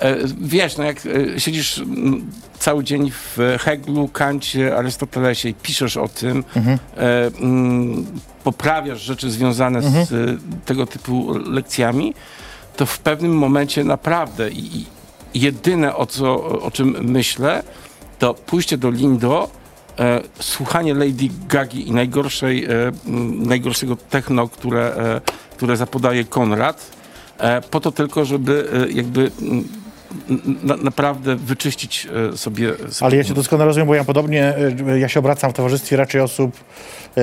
E, mm, wiesz, no jak e, siedzisz mm, cały dzień w Heglu, Kancie, Arystotelesie i piszesz o tym, e, mm, poprawiasz rzeczy związane z e, tego typu lekcjami, to w pewnym momencie naprawdę i, jedyne o, co, o czym myślę, to pójście do Lindo, e, słuchanie Lady Gagi i najgorszej, e, m, najgorszego techno, które, e, które zapodaje Konrad, po to tylko, żeby jakby m, na, naprawdę wyczyścić e, sobie, sobie Ale ja cię doskonale rozumiem, bo ja podobnie, y, ja się obracam w towarzystwie raczej osób y,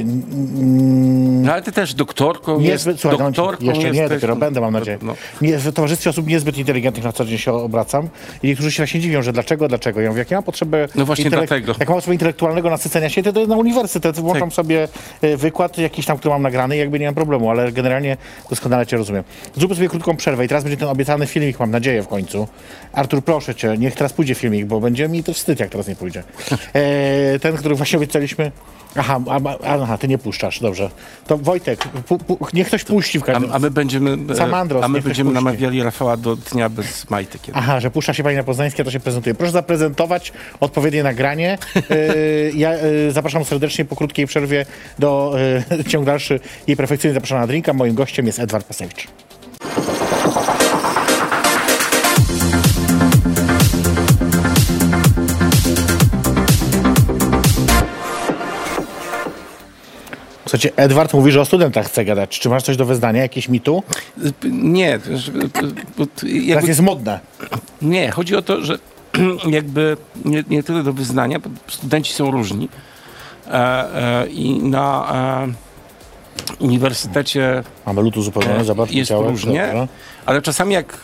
n- No ale ty też doktorką Niezbyt, jest, słuchaj, no, doktorką jeszcze nie, dopiero no, będę, mam nadzieję. No. Nie, w towarzystwie osób niezbyt inteligentnych na co dzień się obracam i niektórzy się właśnie dziwią, że dlaczego, dlaczego. Ja mówię, jak ja mam potrzebę... No właśnie dlatego. Jak mam potrzebę intelektualnego nasycenia się, to, to na uniwersytet włączam Tak. sobie e, wykład jakiś tam, który mam nagrany i jakby nie mam problemu, ale generalnie doskonale cię rozumiem. Zróbmy sobie krótką przerwę i teraz będzie ten obiecany filmik, mam nadzieję w końcu. Artur, proszę cię, niech teraz pójdzie filmik, bo będzie mi to wstyd, jak teraz nie pójdzie. <laughs> E, ten, który właśnie obiecaliśmy... Aha, a, aha, ty nie puszczasz, dobrze. To Wojtek, pu, pu, niech ktoś puści w każdym A, a my będziemy, e, Samandros, a my będziemy puści. namawiali Rafała do dnia bez majtek. kiedy- Aha, że puszcza się pani na Poznańskie, to się prezentuje. Proszę zaprezentować odpowiednie nagranie. Yy, ja yy, zapraszam serdecznie po krótkiej przerwie do yy, ciąg dalszy jej perfekcyjnie zapraszam na drinka. Moim gościem jest Edward Pasewicz. Słuchajcie, Edward mówi, że o studentach chce gadać. Czy masz coś do wyznania, jakieś mitu? Nie, bo to Teraz jakby, jest modne. nie, chodzi o to, że <clears throat> jakby nie, nie tyle do wyznania, bo studenci są różni e, e, i na e, uniwersytecie Mamy lutu zupełnie, e, zobacz. jest widziałeś? różnie, ale czasami jak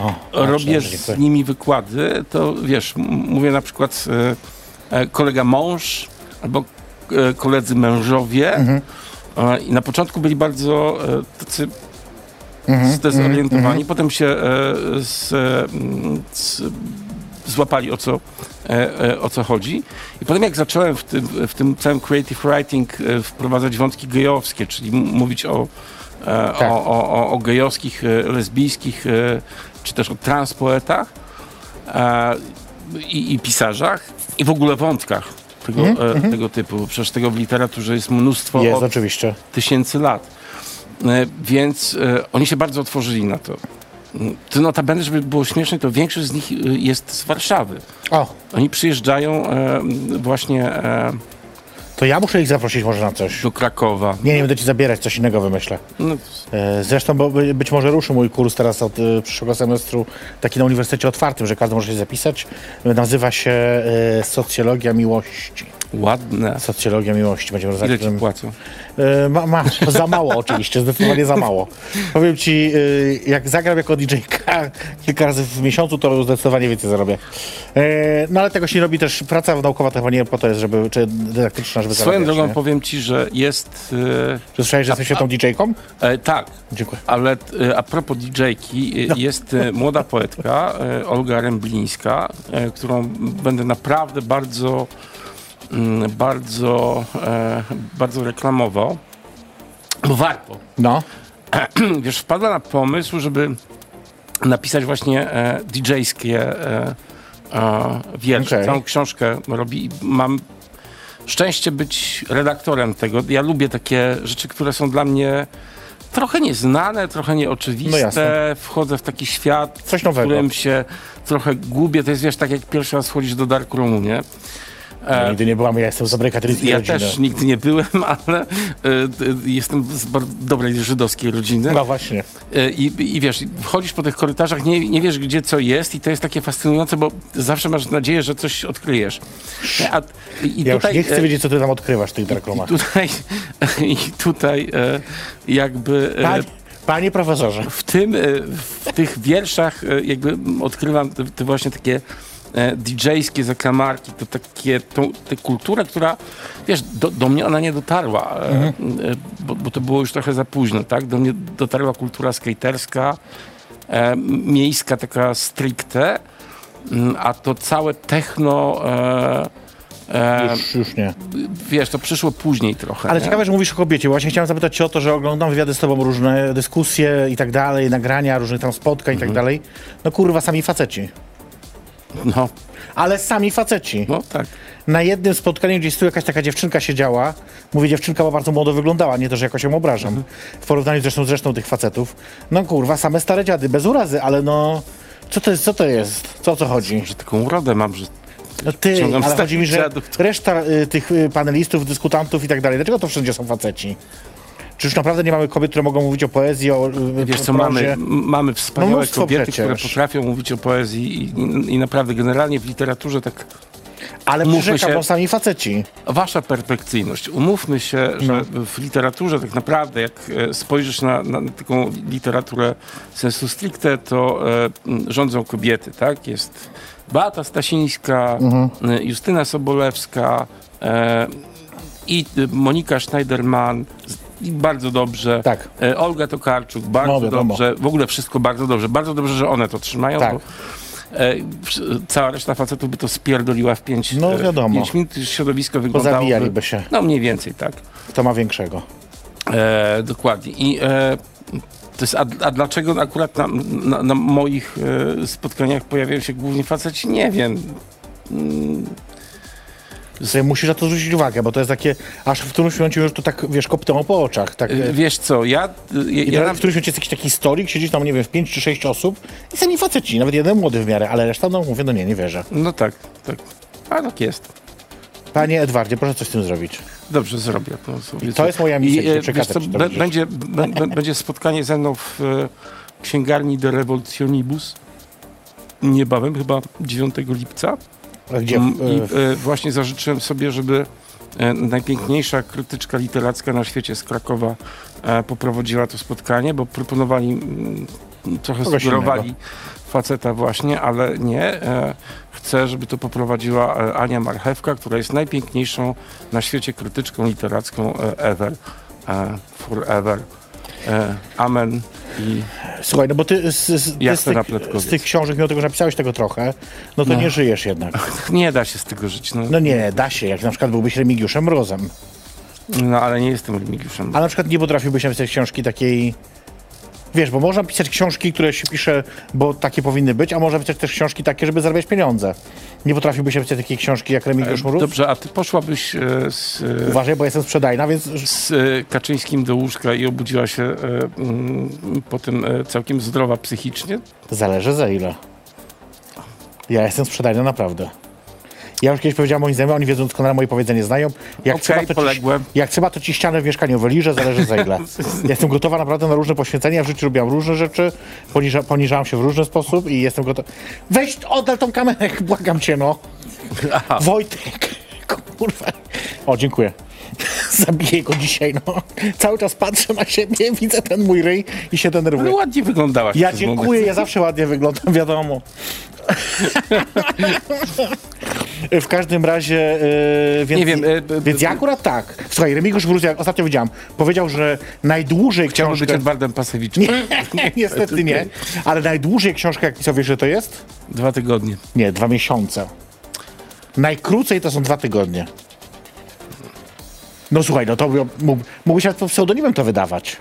O, robię dobrze, z nimi wykłady, to wiesz, mówię na przykład e, e, kolega mąż albo e, koledzy mężowie Mhm. e, i na początku byli bardzo e, tacy Mhm, zdezorientowani, potem się e, z, e, z, złapali o co, e, e, o co chodzi. I potem jak zacząłem w tym, w tym całym creative writing e, wprowadzać wątki gejowskie, czyli mówić o, e, Tak. o, o, o, gejowskich, e, lesbijskich, e, czy też o transpoetach e, i, i pisarzach i w ogóle wątkach tego, e, tego typu. Przecież tego w literaturze jest mnóstwo Jest, od oczywiście. tysięcy lat. E, Więc e, oni się bardzo otworzyli na to. To notabene, żeby było śmieszne, to większość z nich jest z Warszawy. O, Oni przyjeżdżają właśnie to ja muszę ich zaprosić może na coś. do Krakowa. Nie, nie będę ci zabierać, coś innego wymyślę. No, E, Zresztą bo by- być może ruszy mój kurs teraz od e, przyszłego semestru taki na Uniwersytecie Otwartym, że każdy może się zapisać. Nazywa się e, Socjologia Miłości. Ładne. Socjologia Miłości. Będziemy Ile rozmawiać. ci płacą? E, ma, ma, za mało <laughs> oczywiście, zdecydowanie za mało. Powiem ci, e, jak zagram jako DJ-ka kilka razy w miesiącu, to zdecydowanie więcej zarobię. E, No ale tego się nie robi też, praca naukowa to chyba nie po to jest, żeby, czy dydaktyczna, żeby Swoją zarabiać, drogą nie? powiem ci, że jest... E, Czy słyszałeś, że jesteś świetną DJ-ką? e, tak, Dziękuję. ale a propos DJ-ki, e, jest młoda poetka, Olga Remblińska, którą będę naprawdę bardzo, bardzo, e, bardzo reklamował, bo warto. No. <clears throat> Wiesz, wpadła na pomysł, żeby napisać właśnie e, DJ-skie e, e, wiersze. Okej. Całą książkę robi i mam szczęście być redaktorem tego. Ja lubię takie rzeczy, które są dla mnie trochę nieznane, trochę No nieoczywiste. jasne. Wchodzę w taki świat, Coś w nowego. którym się trochę gubię. To jest, wiesz, tak jak pierwszy raz wchodzisz do Dark Roomu, nie? Ja nigdy nie byłam, ja jestem z dobrej katolickiej Ja rodziny. też nigdy nie byłem, <laughs> ale e, e, jestem z bardzo dobrej żydowskiej rodziny. No właśnie. E, I, I wiesz, wchodzisz po tych korytarzach, nie, nie wiesz gdzie co jest i to jest takie fascynujące, bo zawsze masz nadzieję, że coś odkryjesz. A, i, i Ja tutaj, już nie chcę e, wiedzieć, co ty tam odkrywasz w tych i darkromach. tutaj, <laughs> I tutaj e, jakby e, Panie, profesorze. w tym, e, w tych wierszach e, jakby odkrywam te, te właśnie takie e, DJ-skie zaklamarki, to takie, tą, tę kulturę, która, wiesz, do, do mnie ona nie dotarła, e, e, bo, bo to było już trochę za późno, tak? Do mnie dotarła kultura skaterska, e, miejska taka stricte, m, a to całe techno, e, e, Już, już nie. wiesz, to przyszło później trochę. Ale nie? ciekawe, że mówisz o kobiecie. Właśnie chciałem zapytać cię o to, że oglądam wywiady z tobą, różne dyskusje i tak dalej, nagrania, różnych tam spotkań i Mhm. tak dalej. No kurwa, sami faceci. No, Ale sami faceci. no tak. Na jednym spotkaniu gdzieś tu jakaś taka dziewczynka siedziała. Mówię dziewczynka, bo bardzo młodo wyglądała, nie to, że jakoś ją obrażam. Mhm. W porównaniu zresztą z resztą tych facetów. No kurwa, same stare dziady, bez urazy, ale no... Co to jest? Co to jest? Co o co chodzi? Że taką urodę mam, że No ty, ale chodzi mi, że reszta y, tych y, panelistów, dyskutantów i tak dalej, dlaczego to wszędzie są faceci? Czy już naprawdę nie mamy kobiet, które mogą mówić o poezji, o Wiesz co, mamy, mamy wspaniałe No kobiety, przecież. które potrafią mówić o poezji i, i, i naprawdę generalnie w literaturze tak Ale Mówmy przyrzekam, się- sami faceci. Wasza perfekcyjność. Umówmy się, że No. w literaturze tak naprawdę, jak e, spojrzysz na, na taką literaturę sensu stricte, to e, rządzą kobiety, tak? Jest Beata Stasińska, Mhm. e, Justyna Sobolewska e, i e, Monika Schneiderman. Bardzo dobrze. Tak. E, Olga Tokarczuk, bardzo No, dobrze. W ogóle wszystko bardzo dobrze. Bardzo dobrze, że one to trzymają. Tak. Bo, e, cała reszta facetów by to spierdoliła w pięć, No, e, wiadomo. pięć minut. Środowisko wyglądało. Pozabijaliby się. No mniej więcej, tak. Kto ma większego? E, dokładnie. I e, to jest, a, a dlaczego akurat na, na, na moich e, spotkaniach pojawiają się głównie faceci? Nie wiem. Musisz na to zwrócić uwagę, bo to jest takie, aż w którymś momencie już to tak, wiesz, koptą po oczach. Tak, E, Wiesz co, ja... ja, I ja nawet w którymś momencie jest jakiś taki stolik, siedzisz tam, nie wiem, w pięć czy sześć osób i sami faceci, nawet jeden młody w miarę, ale reszta, no mówię, no nie, nie wierzę. no tak, tak. A tak jest. Panie Edwardzie, proszę coś z tym zrobić. Dobrze, zrobię. To, to jest moja misja, I, e, wiesz co, będzie, będzie spotkanie ze mną w e, księgarni De Revolutionibus niebawem, chyba 9 lipca. A Gdzie? Mm, I e, właśnie zażyczyłem sobie, żeby e, najpiękniejsza krytyczka literacka na świecie z Krakowa e, poprowadziła to spotkanie, bo proponowali, mm, trochę Kogoś sugerowali faceta właśnie, ale nie. Chcę, żeby to poprowadziła Ania Marchewka, która jest najpiękniejszą na świecie krytyczką literacką ever. Forever. E, amen. I Słuchaj, no bo ty, z, z, ty z, tych, z tych książek, mimo tego, że napisałeś tego trochę, no to No. nie żyjesz jednak. nie da się z tego żyć. No, No nie, da się, jak na przykład byłbyś Remigiuszem Mrozem. no ale nie jestem Remigiuszem. A na przykład nie potrafiłbyś napisać książki takiej... Wiesz, bo można pisać książki, które się pisze, bo takie powinny być, a można pisać też książki takie, żeby zarabiać pieniądze. Nie potrafiłbyś napisać takiej książki jak Remigiusz Mróz? Dobrze, a ty poszłabyś e, z, e, Uważaj, bo jestem sprzedajna, więc z e, Kaczyńskim do łóżka i obudziła się e, mm, potem e, całkiem zdrowa psychicznie? zależy za ile. Ja jestem sprzedajna naprawdę. Ja już kiedyś powiedziałem moim znajomym, oni wiedzą doskonale moje powiedzenie, znają. Jak, Okej, trzeba, to ci, poległem. jak trzeba, to ci ścianę w mieszkaniu wyliżę, zależy za ile. Ja <laughs> jestem gotowa naprawdę na różne poświęcenia, w życiu robiłam różne rzeczy, poniża, poniżałam się w różny sposób i jestem gotowa. Weź, oddal tą kamerę, <laughs> błagam cię, no. Aha. Wojtek, <laughs> kurwa. O, dziękuję. Zabiję go dzisiaj, no. Cały czas patrzę na siebie, widzę ten mój ryj i się denerwuję. Ale ładnie wyglądałaś. Ja dziękuję, moment. ja zawsze ładnie wyglądam, wiadomo. W każdym razie, yy, więc, Nie wiem, e, b- więc ja akurat tak. Słuchaj, Remigiusz Wróz, jak ostatnio widziałem, powiedział, że najdłużej Chciałbym być książkę... Edwardem Pasewiczem. <laughs> Nie, niestety nie. Ale najdłużej książkę, jak pisał, wiesz, że to jest? Dwa tygodnie. Nie, dwa miesiące. Najkrócej to są dwa tygodnie. No słuchaj, no to mógł, mógłbyś pod pseudonimem to wydawać.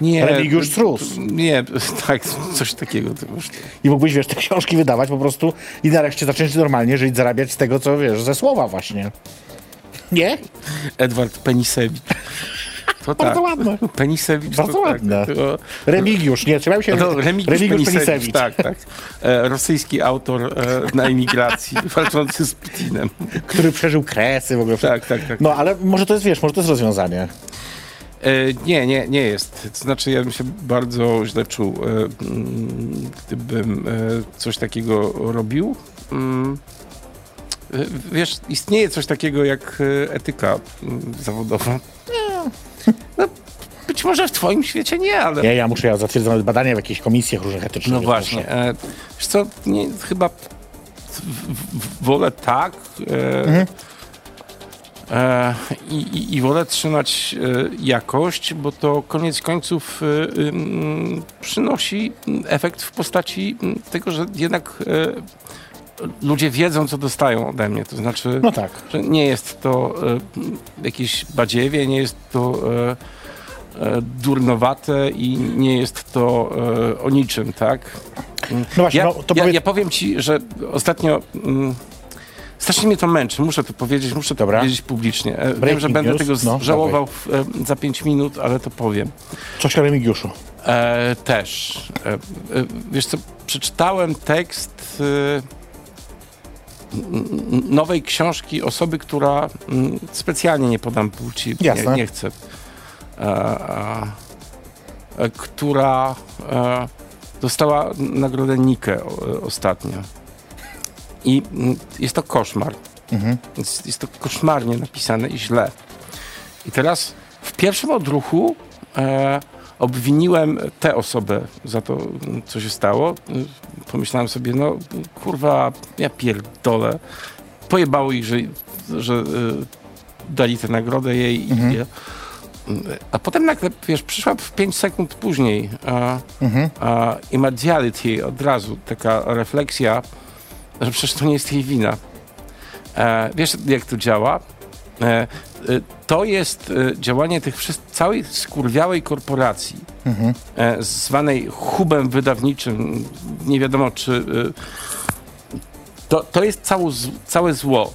Nie. Remigiusz Trus. Nie, <laughs> tak, coś takiego. Już, I mógłbyś, wiesz, te książki wydawać po prostu i nareszcie zacząć normalnie żyć, zarabiać z tego, co, wiesz, ze słowa właśnie. Nie? Edward Penisewicz. To <laughs> tak. Bardzo ładne. Penisewicz Bardzo to ładne. Tak, to, Remigiusz, nie, trzymaj się. no, Remigiusz, Penisewicz, Penisewicz. tak, tak. E, rosyjski autor e, na emigracji, <laughs> walczący z Putinem. Który przeżył kresy w ogóle. Tak, tak, tak. No, ale może to jest, wiesz, może to jest rozwiązanie. E, nie, nie, nie jest. To znaczy, ja bym się bardzo źle czuł, e, mm, gdybym e, coś takiego robił. Mm, wiesz, istnieje coś takiego jak etyka mm, zawodowa. No, być może w twoim świecie nie, ale... Nie, ja muszę, ja zatwierdzam badania w jakichś komisjach różnych etycznych. No właśnie. muszę. Wiesz co, nie, chyba wolę tak Mhm. E, i, i, i wolę trzymać e, jakość, bo to koniec końców e, przynosi efekt w postaci mm, tego, że jednak ludzie wiedzą, co dostają ode mnie. To znaczy, No tak. że nie jest to jakieś badziewie, nie jest to durnowate i nie jest to o niczym, tak? No właśnie, Ja, no to ja, powiedz... ja powiem ci, że ostatnio mm, strasznie mnie to męczy, muszę to powiedzieć, muszę to Dobra. powiedzieć publicznie. E, Wiem, Breaking że będę news. tego No, żałował w, e, za pięć minut, ale to powiem. Coś o Remigiuszu. E, też. E, e, wiesz co, przeczytałem tekst e, nowej książki osoby, która mm, specjalnie nie podam płci, nie, Jasne. nie chcę. E, e, e, która dostała nagrodę Nikę ostatnio. I mm, jest to koszmar. Jest, jest to koszmarnie napisane i źle. I teraz w pierwszym odruchu e, obwiniłem tę osobę za to, co się stało. Pomyślałem sobie, no kurwa, ja pierdolę. Pojebało ich, że, że e, dali tę nagrodę jej. Mhm. I, a potem nagle, wiesz, przyszła w 5 sekund później a, Mhm. a, immediality od razu, taka refleksja, że przecież to nie jest jej wina. E, wiesz, jak to działa? E, e, to jest e, działanie tych wszystkich, całej skurwiałej korporacji, Mhm. e, zwanej hubem wydawniczym, nie wiadomo czy... E, to, to jest cało, całe zło.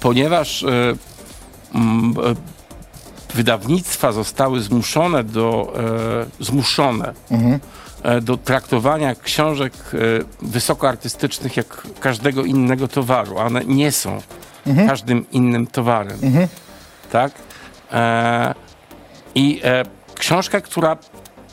Ponieważ e, wydawnictwa zostały zmuszone do, zmuszone Mhm. E, do traktowania książek e, wysokoartystycznych jak każdego innego towaru, one nie są Mhm. każdym innym towarem. Tak? E, I e, książka, która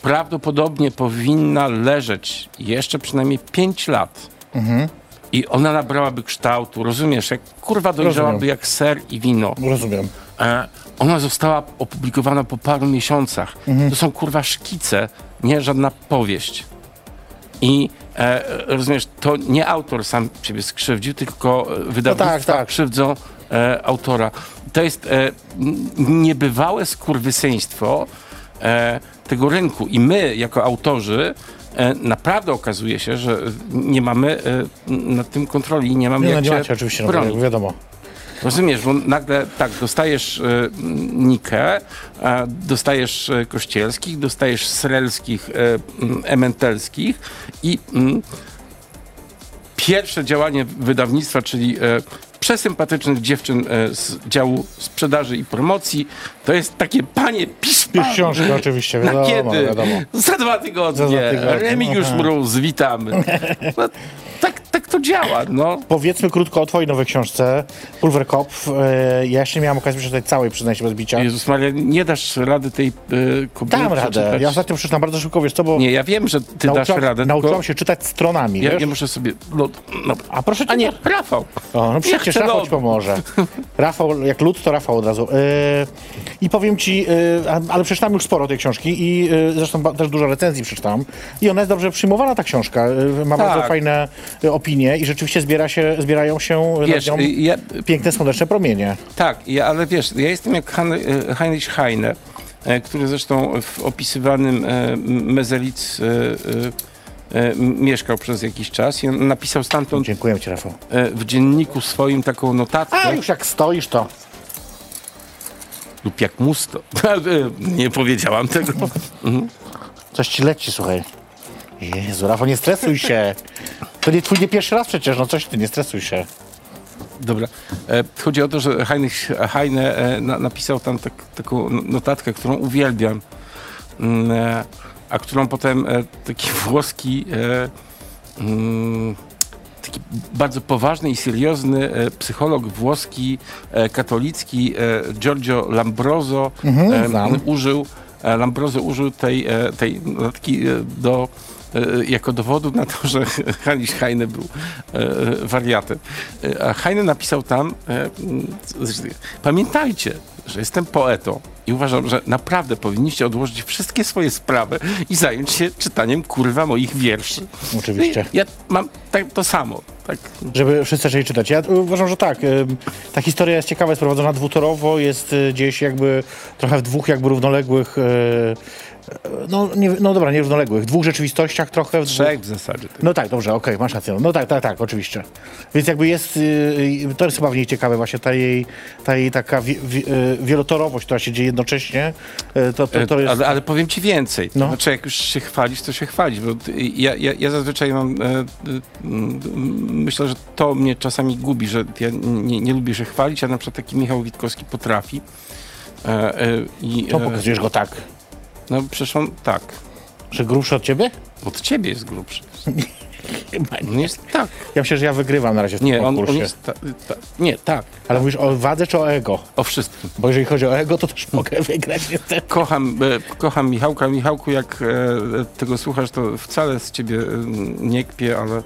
prawdopodobnie powinna leżeć jeszcze przynajmniej 5 lat. Mhm. I ona nabrałaby kształtu, rozumiesz, jak kurwa dojrzałaby Rozumiem. jak ser i wino. Rozumiem. E, ona została opublikowana po paru miesiącach. Mhm. To są kurwa szkice, nie żadna powieść. I e, rozumiesz, to nie autor sam siebie skrzywdził, tylko wydawnictwa tak, tak. krzywdzą e, autora. To jest e, niebywałe skurwysyństwo e, tego rynku. I my, jako autorzy, e, naprawdę okazuje się, że nie mamy e, nad tym kontroli i nie mamy Nie, no jak nie się macie oczywiście, no, wiadomo. Rozumiesz, bo nagle tak, dostajesz y, Nikę, dostajesz e, Kościelskich, dostajesz Srelskich, m, Ementelskich i pierwsze działanie wydawnictwa, czyli przesympatycznych dziewczyn z działu sprzedaży i promocji, to jest takie panie pan, książkę oczywiście, Na wiadomo, kiedy? wiadomo. Za dwa tygodnie. Za dwa tygodnie, Remigiusz aha. Mróz, witamy. No, tak, tak to działa, no. Powiedzmy krótko o twojej nowej książce, Pulverkopf. E, ja jeszcze nie miałem okazji przeczytać całej, przyznaj się bez bicia. Jezus Maria, nie dasz rady tej y, kobiety Dam radę. Ja ostatnio przeczytam bardzo szybko, wiesz co, bo Nie, ja wiem, że ty dasz nauczyłam, radę, nauczyłam tylko się czytać stronami, ja, wiesz? ja muszę sobie... No, no, A proszę cię, a nie, Rafał. O, no przecież Rafał ci pomoże. <laughs> Rafał, jak lud, to Rafał od razu. Yy, I powiem ci, a- ale przeczytałem już sporo tej książki i yy, zresztą też dużo recenzji przeczytałem. I ona jest dobrze przyjmowana, ta książka. Yy, ma Tak. bardzo fajne opinie i rzeczywiście zbiera się, zbierają się Wiesz, nad nią y, ja, piękne, słoneczne promienie. tak, ja, ale wiesz, ja jestem jak y, Heinrich Heine, który zresztą w opisywanym Mezelic mieszkał przez jakiś czas i napisał stamtąd Dziękuję ci, Rafał. w dzienniku swoim taką notatkę. A już jak stoisz, to Lub jak musto. <laughs> nie powiedziałam tego. coś ci leci, słuchaj. Jezu, Rafał, nie stresuj się. To nie twój nie pierwszy raz przecież, no coś ty, nie stresuj się. Dobra. E, chodzi o to, że Heinrich Heine e, na, napisał tam tak, taką notatkę, którą uwielbiam, mm, e, a którą potem e, taki włoski, e, mm, taki bardzo poważny i seriozny e, psycholog włoski, e, katolicki, e, Giorgio Lambroso Mhm, użył, Lambroso użył tej, tej e, do jako dowodu na to, że Heinrich Heine był e, wariatem. E, A Heine napisał tam, e, pamiętajcie, że jestem poetą i uważam, że naprawdę powinniście odłożyć wszystkie swoje sprawy i zająć się czytaniem kurwa moich wierszy. Oczywiście. Ja mam tak, to samo. Tak. Żeby wszyscy zaczęli czytać. Ja uważam, że tak. Ta historia jest ciekawa, jest prowadzona dwutorowo, jest gdzieś jakby trochę w dwóch jakby równoległych, no, nie, no dobra, nie równoległych, dwóch rzeczywistościach trochę. W Trzech w zasadzie. no tak, dobrze, okej, masz rację. No tak, tak, tak, oczywiście. Więc jakby jest, y, y, to jest chyba w niej ciekawe właśnie, ta jej, ta jej taka wi, wi, y, wielotorowość, która się dzieje jednocześnie, y, to, to, to jest... ale, ale powiem ci więcej. No. Znaczy, jak już się chwalisz, to się chwalisz. Bo ja, ja, ja zazwyczaj mam. E, e, myślę, że to mnie czasami gubi, że ja nie, nie lubię się chwalić, a na przykład taki Michał Witkowski potrafi. E, e, i, To e, pokazujesz go tak, no przecież on tak. że grubszy od ciebie? Od ciebie jest grubszy. On jest tak. Ja myślę, że ja wygrywam na razie w tym Nie, on, on jest. Ta, ta, nie, tak. Ale mówisz o wadze czy o ego? O wszystkim. Bo jeżeli chodzi o ego, to też <laughs> mogę wygrać niestety. Kocham, e, kocham Michałka. Michałku, jak e, tego słuchasz, to wcale z ciebie e, nie kpię, ale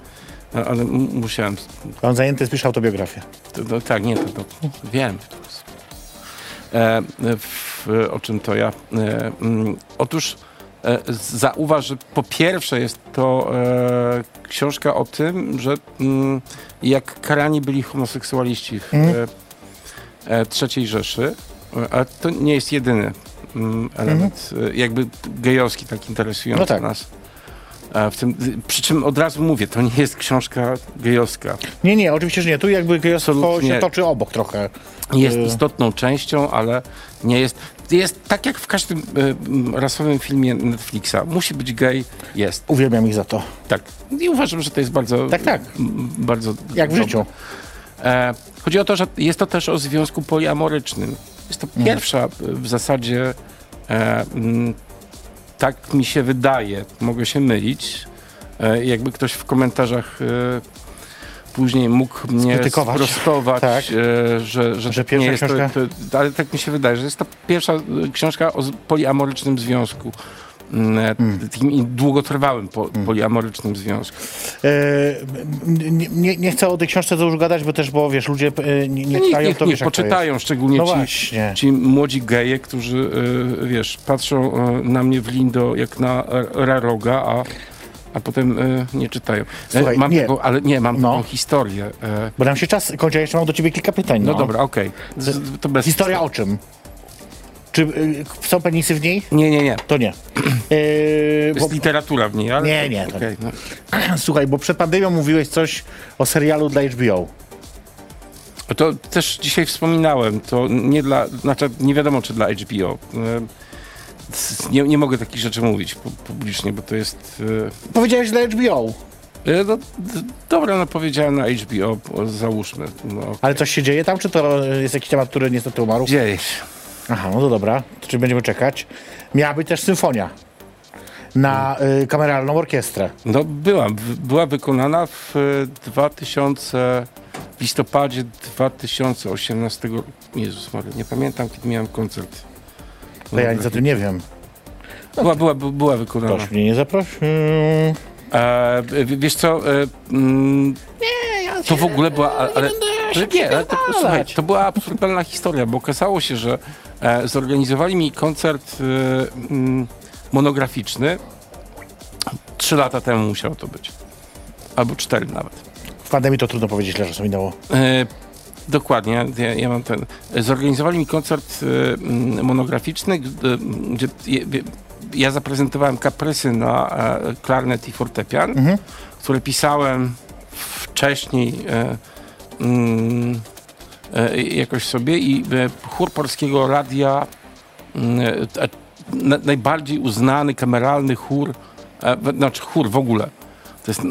Ale musiałem. On zajęty jest, pisze autobiografię. To, to, tak, nie, to, to wiem. E, w, o czym to ja? E, mm, otóż e, zauważ, że po pierwsze jest to e, książka o tym, że mm, jak karani byli homoseksualiści w Mhm. III Rzeszy, ale to nie jest jedyny mm, element, e, jakby gejowski tak interesujący No tak. nas. W tym, przy czym od razu mówię, to nie jest książka gejowska. Nie, nie, oczywiście, że nie. Tu jakby gejostwo Absolutnie. się toczy obok trochę. Jest Y. istotną częścią, ale nie jest. Jest tak jak w każdym y, rasowym filmie Netflixa. Musi być gej, jest. Uwielbiam ich za to. Tak. I uważam, że to jest bardzo. Tak, tak. m, Bardzo. Jak w życiu. E, chodzi o to, że jest to też o związku poliamorycznym. Jest to Mhm. pierwsza w zasadzie. E, m, tak mi się wydaje, mogę się mylić. E, jakby ktoś w komentarzach e, później mógł mnie Skrytykować. sprostować, Tak. e, że, że, Że tak nie pierwsza jest to, to, ale tak mi się wydaje, że jest to pierwsza e, książka o poliamorycznym związku. Mm, e, Hmm. Takim długotrwałym po, poliamorycznym związku. E, nie, nie, nie chcę o tej książce za dużo gadać, bo też, bo wiesz, ludzie e, nie, nie Niech, czytają, niech, to niech wiesz, poczytają, szczególnie No ci, ci młodzi geje, którzy, wiesz, patrzą na mnie w lindo jak na raroga, a, a potem e, nie czytają. E, Słuchaj, mam nie. Taką, ale nie, mam No. taką historię. E, Bo nam się czas kończy, ja jeszcze mam do ciebie kilka pytań. no, No, dobra, okej. Bez Historia o czym? Czy y, są penisy w niej? Nie, nie, nie. To nie. <clears throat> E, Jest bo, literatura w niej, ale... Nie, nie, to okej, no. <clears throat> słuchaj, bo przed pandemią mówiłeś coś o serialu dla HBO. To też dzisiaj wspominałem, to nie dla, znaczy nie wiadomo czy dla HBO. Nie, nie mogę takich rzeczy mówić pu- publicznie, bo to jest... e, Powiedziałeś dla HBO, e, No, dobra, no powiedziałem na HBO, bo załóżmy. No, ale coś się dzieje tam, czy to jest jakiś temat, który niestety umarł? dzieje się. Aha, no to dobra, to czy będziemy czekać? Miała być też symfonia na y, kameralną orkiestrę. No była, była wykonana w e, 2000, w listopadzie 2018 roku. Jezus Maria, nie pamiętam kiedy miałem koncert. To ja nic o tym nie wiem. Była, była, by- była wykonana. Ktoś mnie nie zaprosił. E, w- wiesz co, e, mm, to w ogóle była, ale, ale, ale nie, ale to, słuchaj, to była absurdalna historia, bo okazało się, że e, zorganizowali mi koncert e, mm, monograficzny. Trzy lata temu musiało to być. Albo cztery nawet. W pandemii to trudno powiedzieć, ile czasu minęło. E, dokładnie, ja, ja mam ten. Zorganizowali mi koncert mm, monograficzny, e, gdzie ja zaprezentowałem kaprysy na e, klarnet i fortepian, które pisałem wcześniej e, mm, e, jakoś sobie i e, chór polskiego radia, mm, na, najbardziej uznany kameralny chór, znaczy chór w ogóle. To jest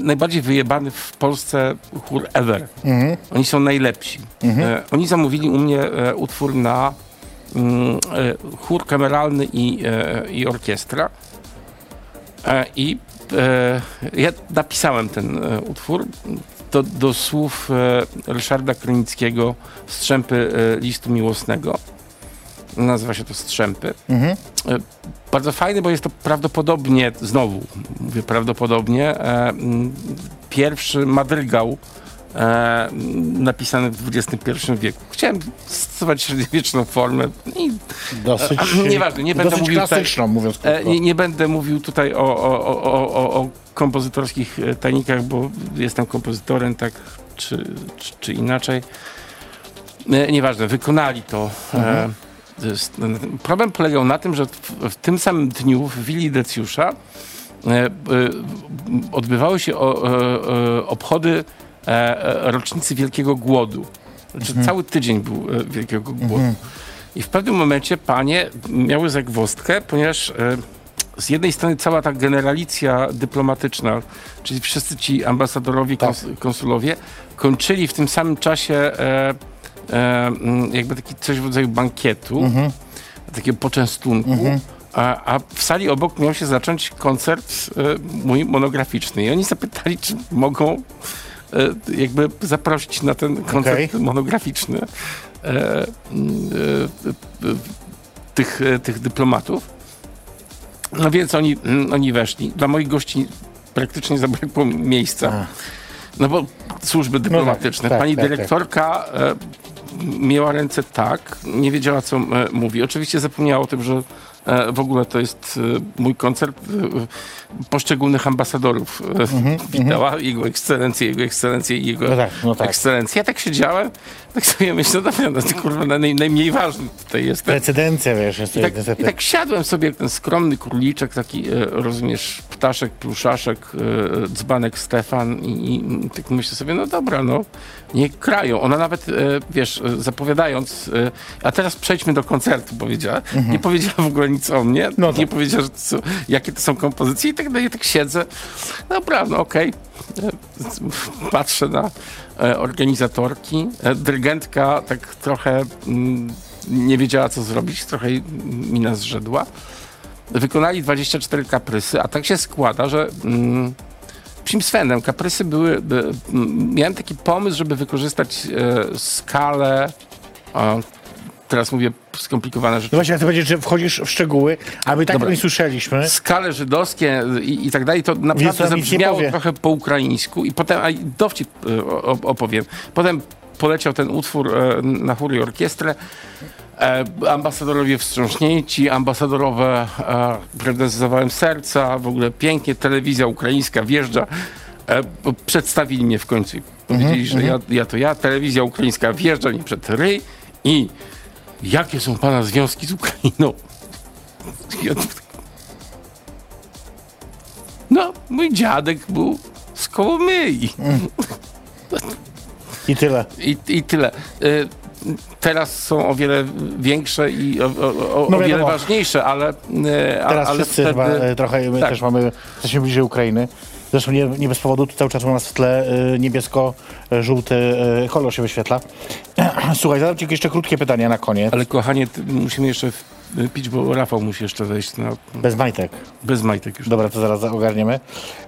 najbardziej wyjebany w Polsce chór ever. Oni są najlepsi. E, oni zamówili u mnie e, utwór na mm, e, chór kameralny i, e, i orkiestra. E, I e, ja napisałem ten utwór do, do słów Ryszarda Krynickiego Strzępy listu miłosnego. Nazywa się to Strzępy. E, bardzo fajny, bo jest to prawdopodobnie, znowu mówię prawdopodobnie, e, m, pierwszy madrygał e, napisany w XXI wieku. Chciałem stosować średniowieczną formę i Dosyć, A, nieważne, nie będę mówił klasyczną, mówiąc E, krótko. nie, nie będę mówił tutaj o, o, o, o, o, kompozytorskich e, tajnikach, bo jestem kompozytorem, tak czy, czy, czy inaczej. E, nieważne, wykonali to. E, problem polegał na tym, że w, tym samym dniu w willi Decjusza e, e, odbywały się e, obchody rocznicy Wielkiego Głodu. Znaczy, Cały tydzień był Wielkiego Głodu. I w pewnym momencie panie miały zagwozdkę, ponieważ z jednej strony cała ta generalicja dyplomatyczna, czyli wszyscy ci ambasadorowie, Tak. kons- konsulowie, kończyli w tym samym czasie jakby taki coś w rodzaju bankietu, takiego poczęstunku. A, a w sali obok miał się zacząć koncert e, mój monograficzny. I oni zapytali, czy mogą e, jakby zaprosić na ten koncert Okej. monograficzny e, mm, e, e, tych, e, tych dyplomatów. No więc oni, mm, oni weszli. Dla moich gości praktycznie zabrakło miejsca. No bo służby dyplomatyczne. tak, Pani tak, dyrektorka e, miała ręce tak, nie wiedziała co e, mówi. Oczywiście zapomniała o tym, że w ogóle to jest e, mój koncert e, poszczególnych ambasadorów. E, witała jego ekscelencję, jego ekscelencję i jego Mhm, No tak, no tak. ekscelencję. Ja tak siedziałem, tak sobie myślę, no dobra, no to kurwa naj, najmniej ważny tutaj jest. Precedencja, wiesz, jest I tak. I tak siadłem sobie jak ten skromny króliczek, taki, e, rozumiesz, ptaszek, pluszaszek, e, dzbanek Stefan i, i tak myślę sobie, no dobra, no, nie krają. Ona nawet, e, wiesz, e, zapowiadając, e, a teraz przejdźmy do koncertu, powiedziała. Nie powiedziała w ogóle nic o mnie. No tak. nie powiedziała, że to są, jakie to są kompozycje i tak dalej, tak siedzę. Dobra, no okej. E, Patrzę na e, organizatorki. E, Dyrygentka tak trochę mm, nie wiedziała, co zrobić, trochę mi nas zrzedła. Wykonali 24 kaprysy, a tak się składa, że mm, Psim Svenem kaprysy były. By, miałem taki pomysł, żeby wykorzystać e, skalę. A, teraz mówię skomplikowane rzeczy. No właśnie, ja chcę powiedzieć, że wchodzisz w szczegóły, a my tak Dobra. nie słyszeliśmy. skale żydowskie i, i tak dalej, to naprawdę zabrzmiało trochę po ukraińsku i potem, a dowcip e, opowiem, potem poleciał ten utwór e, na chór i orkiestrę, e, ambasadorowie wstrząśnięci, ambasadorowe prezentowałem serca, w ogóle pięknie, telewizja ukraińska wjeżdża, przedstawili mnie w końcu i powiedzieli, że ja, ja to ja, telewizja ukraińska wjeżdża mi przed ryj i jakie są pana związki z Ukrainą? No, mój dziadek był z Kołomyi. I tyle. I, I tyle. Y, Teraz są o wiele większe i o, o, o, No o wiele ważniejsze, ale, y, Teraz ale wszyscy wtedy... chyba e, trochę, my tak. też mamy, jesteśmy bliżej Ukrainy. Zresztą nie, nie bez powodu, tu cały czas u nas w tle e, niebiesko-żółty e, kolor się wyświetla. <clears throat> Słuchaj, zadam ci jeszcze krótkie pytania na koniec. Ale kochanie, musimy jeszcze w- pić, bo Rafał musi jeszcze wejść na, Bez majtek. bez majtek już. Dobra, to zaraz ogarniemy.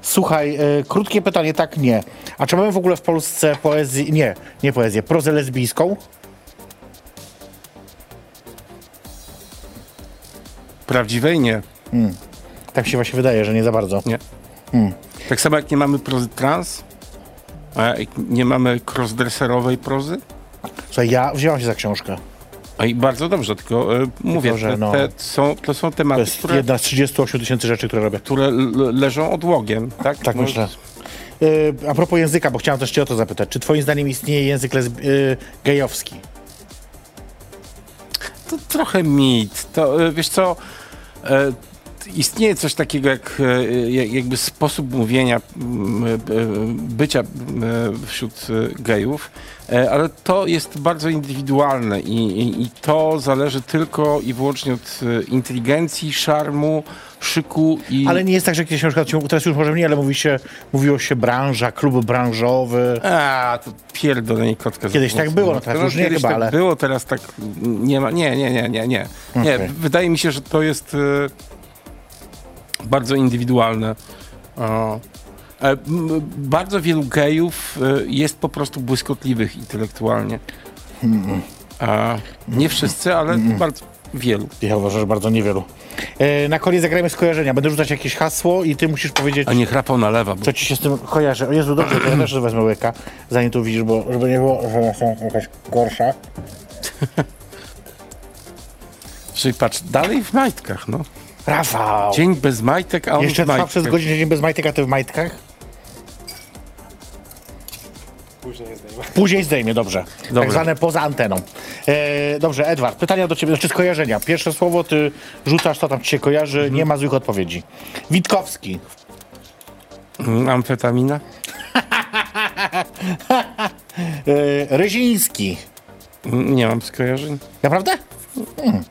Słuchaj, e, krótkie pytanie, tak, nie. A czy mamy w ogóle w Polsce poezję, nie, nie poezję, prozę lesbijską? Prawdziwej nie. Tak się właśnie wydaje, że nie za bardzo. Nie. Tak samo jak nie mamy prozy trans, a jak nie mamy crossdresserowej prozy, Słuchaj, ja wzięłam się za książkę. a i bardzo dobrze, tylko y, mówię, że te, no- te są, to są To tematy, jest które... jedna z 38 tysięcy rzeczy, które robię. które leżą odłogiem, tak? Tak No, myślę. Y, a propos języka, bo chciałem też cię o to zapytać. Czy twoim zdaniem istnieje język lesb- y, gejowski? To trochę mit. To, wiesz co, istnieje coś takiego jak e, jak- jakby sposób mówienia, e, bycia e, wśród e, gejów, e, ale to jest bardzo indywidualne i, i, i to zależy tylko i wyłącznie od e, inteligencji, szarmu, szyku i... Ale nie jest tak, że kiedyś na przykład, teraz już może nie, ale mówi się, mówiło się branża, klub branżowy. A, to pierdolenie kotka. Kiedyś tak było, no teraz już nie chyba, tak ale- było, teraz tak nie ma. Nie, nie, nie, nie, nie. Nie, Okej. wydaje mi się, że to jest e, bardzo indywidualne. E, bardzo wielu gejów e, jest po prostu błyskotliwych intelektualnie. Nie wszyscy, ale bardzo wielu. Ja uważam, że bardzo niewielu. E, na koniec zagrajmy skojarzenia. Będę rzucać jakieś hasło i ty musisz powiedzieć, A nie chrapał na lewa, bo co ci się z tym kojarzy. O Jezu, dobrze, to ja też wezmę łyka, zanim tu widzisz, bo żeby nie było, że są jakaś gorsza. czyli patrz, dalej w majtkach, no. Rafał! Dzień bez majtek, a on Jeszcze trwa przez godzinę dzień bez majtek, a ty w majtkach? Później zdejmie, dobrze. Dobra. Tak zwane poza anteną. E, dobrze, Edward, pytania do ciebie, znaczy skojarzenia. Pierwsze słowo, ty rzucasz, co tam ci się kojarzy, Mhm. nie ma złych odpowiedzi. Witkowski. Mm, Amfetamina? E, Ryziński. Mm, Nie mam skojarzeń. Naprawdę? Hmm.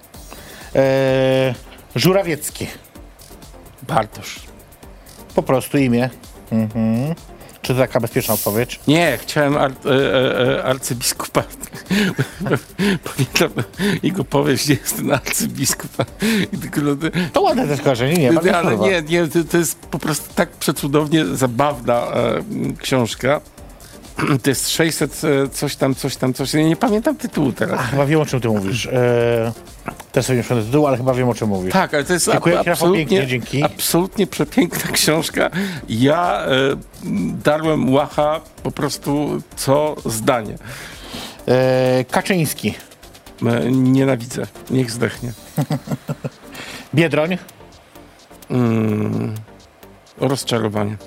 E, Żurawiecki. Bartosz. Po prostu imię. Mhm. Czy to taka bezpieczna odpowiedź? Nie, chciałem ar, e, e, e, arcybiskupa. <laughs> Pamiętam jego powieść, jest arcybiskupa. I tylko, no, To ładne te skojarzenie, nie? Bardzo ale nie, nie to, to jest po prostu tak przecudownie zabawna e, książka. <clears throat> To jest 600 e, coś tam, coś tam, coś. Ja nie pamiętam tytułu teraz. A, chyba wiem, o czym ty mówisz. E, też sobie nie przypomnę tytułu, ale chyba wiem, o czym mówisz. Tak, ale to jest Dziękuję ab- absolutnie, pięknie, dzięki. absolutnie przepiękna <laughs> książka. Ja e, darłem łacha po prostu co zdanie. E, Kaczyński. E, nienawidzę. Niech zdechnie. <laughs> Biedroń. Mm, rozczarowanie.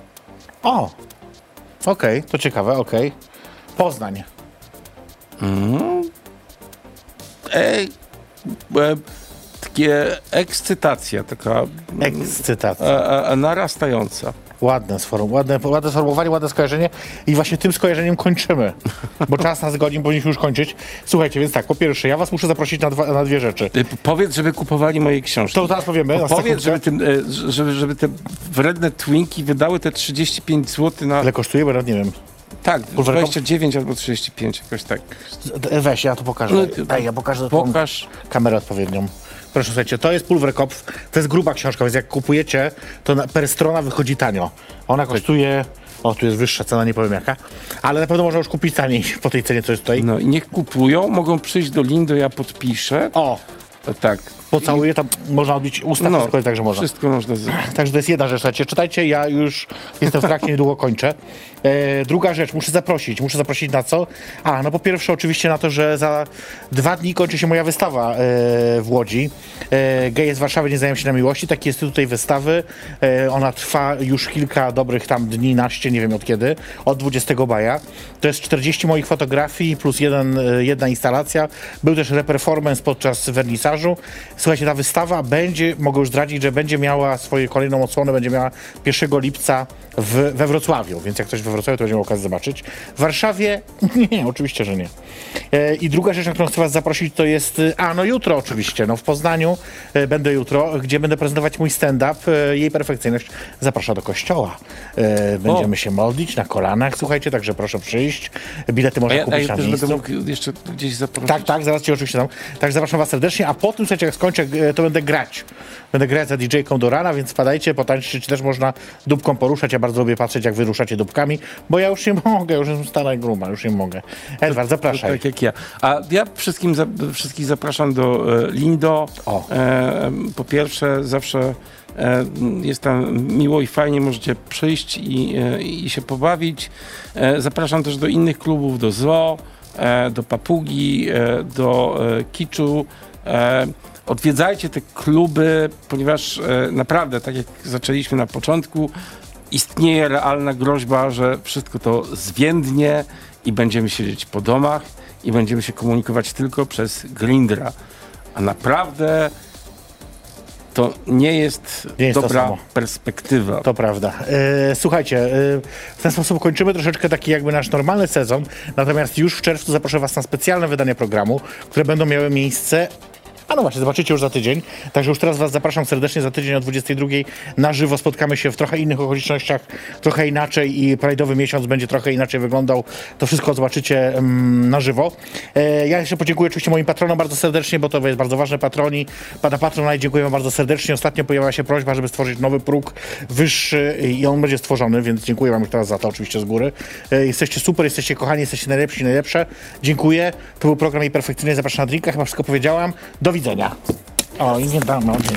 O! Okej, to ciekawe, okej. Poznań. E, e, takie ekscytacja, taka Ekscytacja. e, e, narastająca. Ładne, sform- ładne, ładne sformułowanie, ładne skojarzenie i właśnie tym skojarzeniem kończymy, bo czas nas goni, powinniśmy już kończyć. Słuchajcie, więc tak, po pierwsze, ja was muszę zaprosić na, dwa, na dwie rzeczy. E, Powiedz, żeby kupowali moje książki. To zaraz powiemy. na Powiedz, żeby, tym, e, żeby, żeby te wredne twinki wydały te 35 zł na... Ile kosztuje, bo nawet nie wiem. Tak, Pulwerko- 29 albo 35, jakoś tak. Weź, ja to pokażę. No, Daj, ja pokażę Pokaż. kamerę odpowiednią. Proszę, słuchajcie, to jest Pulverkopf, to jest gruba książka, więc jak kupujecie, to na, per strona wychodzi tanio. Ona kosztuje, o tu jest wyższa cena, nie powiem jaka, ale na pewno można już kupić taniej <laughs> po tej cenie, co jest tutaj. No i niech kupują, mogą przyjść do Lindo, ja podpiszę. O, Tak. Pocałuję, tam można odbić usta, No, wszystko jest tak, że można. Wszystko można zrobić. <clears throat> Także to jest jedna rzecz, słuchajcie, czytajcie, ja już jestem w trakcie, <laughs> niedługo kończę. E, druga rzecz, muszę zaprosić, muszę zaprosić na co? A, no po pierwsze oczywiście na to, że za dwa dni kończy się moja wystawa e, w Łodzi. E, Geje z Warszawy nie zdają się na miłości, taki jest tytuł tej wystawy. E, ona trwa już kilka dobrych tam dni, naście, nie wiem od kiedy, od 20 maja. To jest 40 moich fotografii plus jeden, e, jedna instalacja. Był też reperformance podczas wernisażu. Słuchajcie, ta wystawa będzie, mogę już zdradzić, że będzie miała swoją kolejną odsłonę, będzie miała 1 lipca w, we Wrocławiu, więc jak ktoś we Wrocławiu, to będzie miał okazję zobaczyć. W Warszawie? <laughs> Nie, oczywiście, że nie. E, I druga rzecz, na którą chcę was zaprosić, to jest, e, a no jutro oczywiście, no w Poznaniu e, będę jutro, gdzie będę prezentować mój stand-up. Jej perfekcyjność zaprasza do kościoła. Będziemy się modlić na kolanach, słuchajcie, także proszę przyjść. Bilety A można ja, a kupić ja na też będę miejscu. mógł jeszcze gdzieś zaprosić. Tak, tak, zaraz cię oczywiście tam. Tak, zapraszam was serdecznie, a po tym, słuchajcie, jak e, to będę grać. Będę grać za DJ-ką do rana, więc wpadajcie, potańczycie, czy też można dupką poruszać. Ja bardzo lubię patrzeć, jak wy ruszacie dupkami, bo ja już nie <laughs> mogę, już jestem stara i gruba, już nie mogę. Edward, zapraszaj. Tak jak ja. A ja wszystkim za, wszystkich zapraszam do e, Lindo. O. E, po pierwsze, zawsze e, jest tam miło i fajnie, możecie przyjść i, i się pobawić. Zapraszam też do innych klubów, do Zoo, do Papugi, do Kiczu. Odwiedzajcie te kluby, ponieważ e, naprawdę, tak jak zaczęliśmy na początku, istnieje realna groźba, że wszystko to zwiędnie i będziemy siedzieć po domach i będziemy się komunikować tylko przez Grindra. A naprawdę to nie jest, Nie jest dobra perspektywa. To prawda. E, słuchajcie, e, w ten sposób kończymy troszeczkę taki jakby nasz normalny sezon, natomiast już w czerwcu zaproszę was na specjalne wydanie programu, które będą miały miejsce a no właśnie, zobaczycie już za tydzień. Także już teraz Was zapraszam serdecznie za tydzień o 22 na żywo. Spotkamy się w trochę innych okolicznościach, trochę inaczej i Pride'owy miesiąc będzie trochę inaczej wyglądał. To wszystko zobaczycie mm, na żywo. E, ja jeszcze podziękuję oczywiście moim patronom bardzo serdecznie, bo to jest bardzo ważne patroni. Pana patrona dziękuję wam bardzo serdecznie. Ostatnio pojawiła się prośba, żeby stworzyć nowy próg wyższy i on będzie stworzony, więc dziękuję wam już teraz za to oczywiście z góry. E, jesteście super, jesteście kochani, jesteście najlepsi, najlepsze. Dziękuję. To był program i perfekcyjnie zapraszam na drinka. Chyba wszystko powiedziałam. Do widzenia. O, i nie dam, no, nie.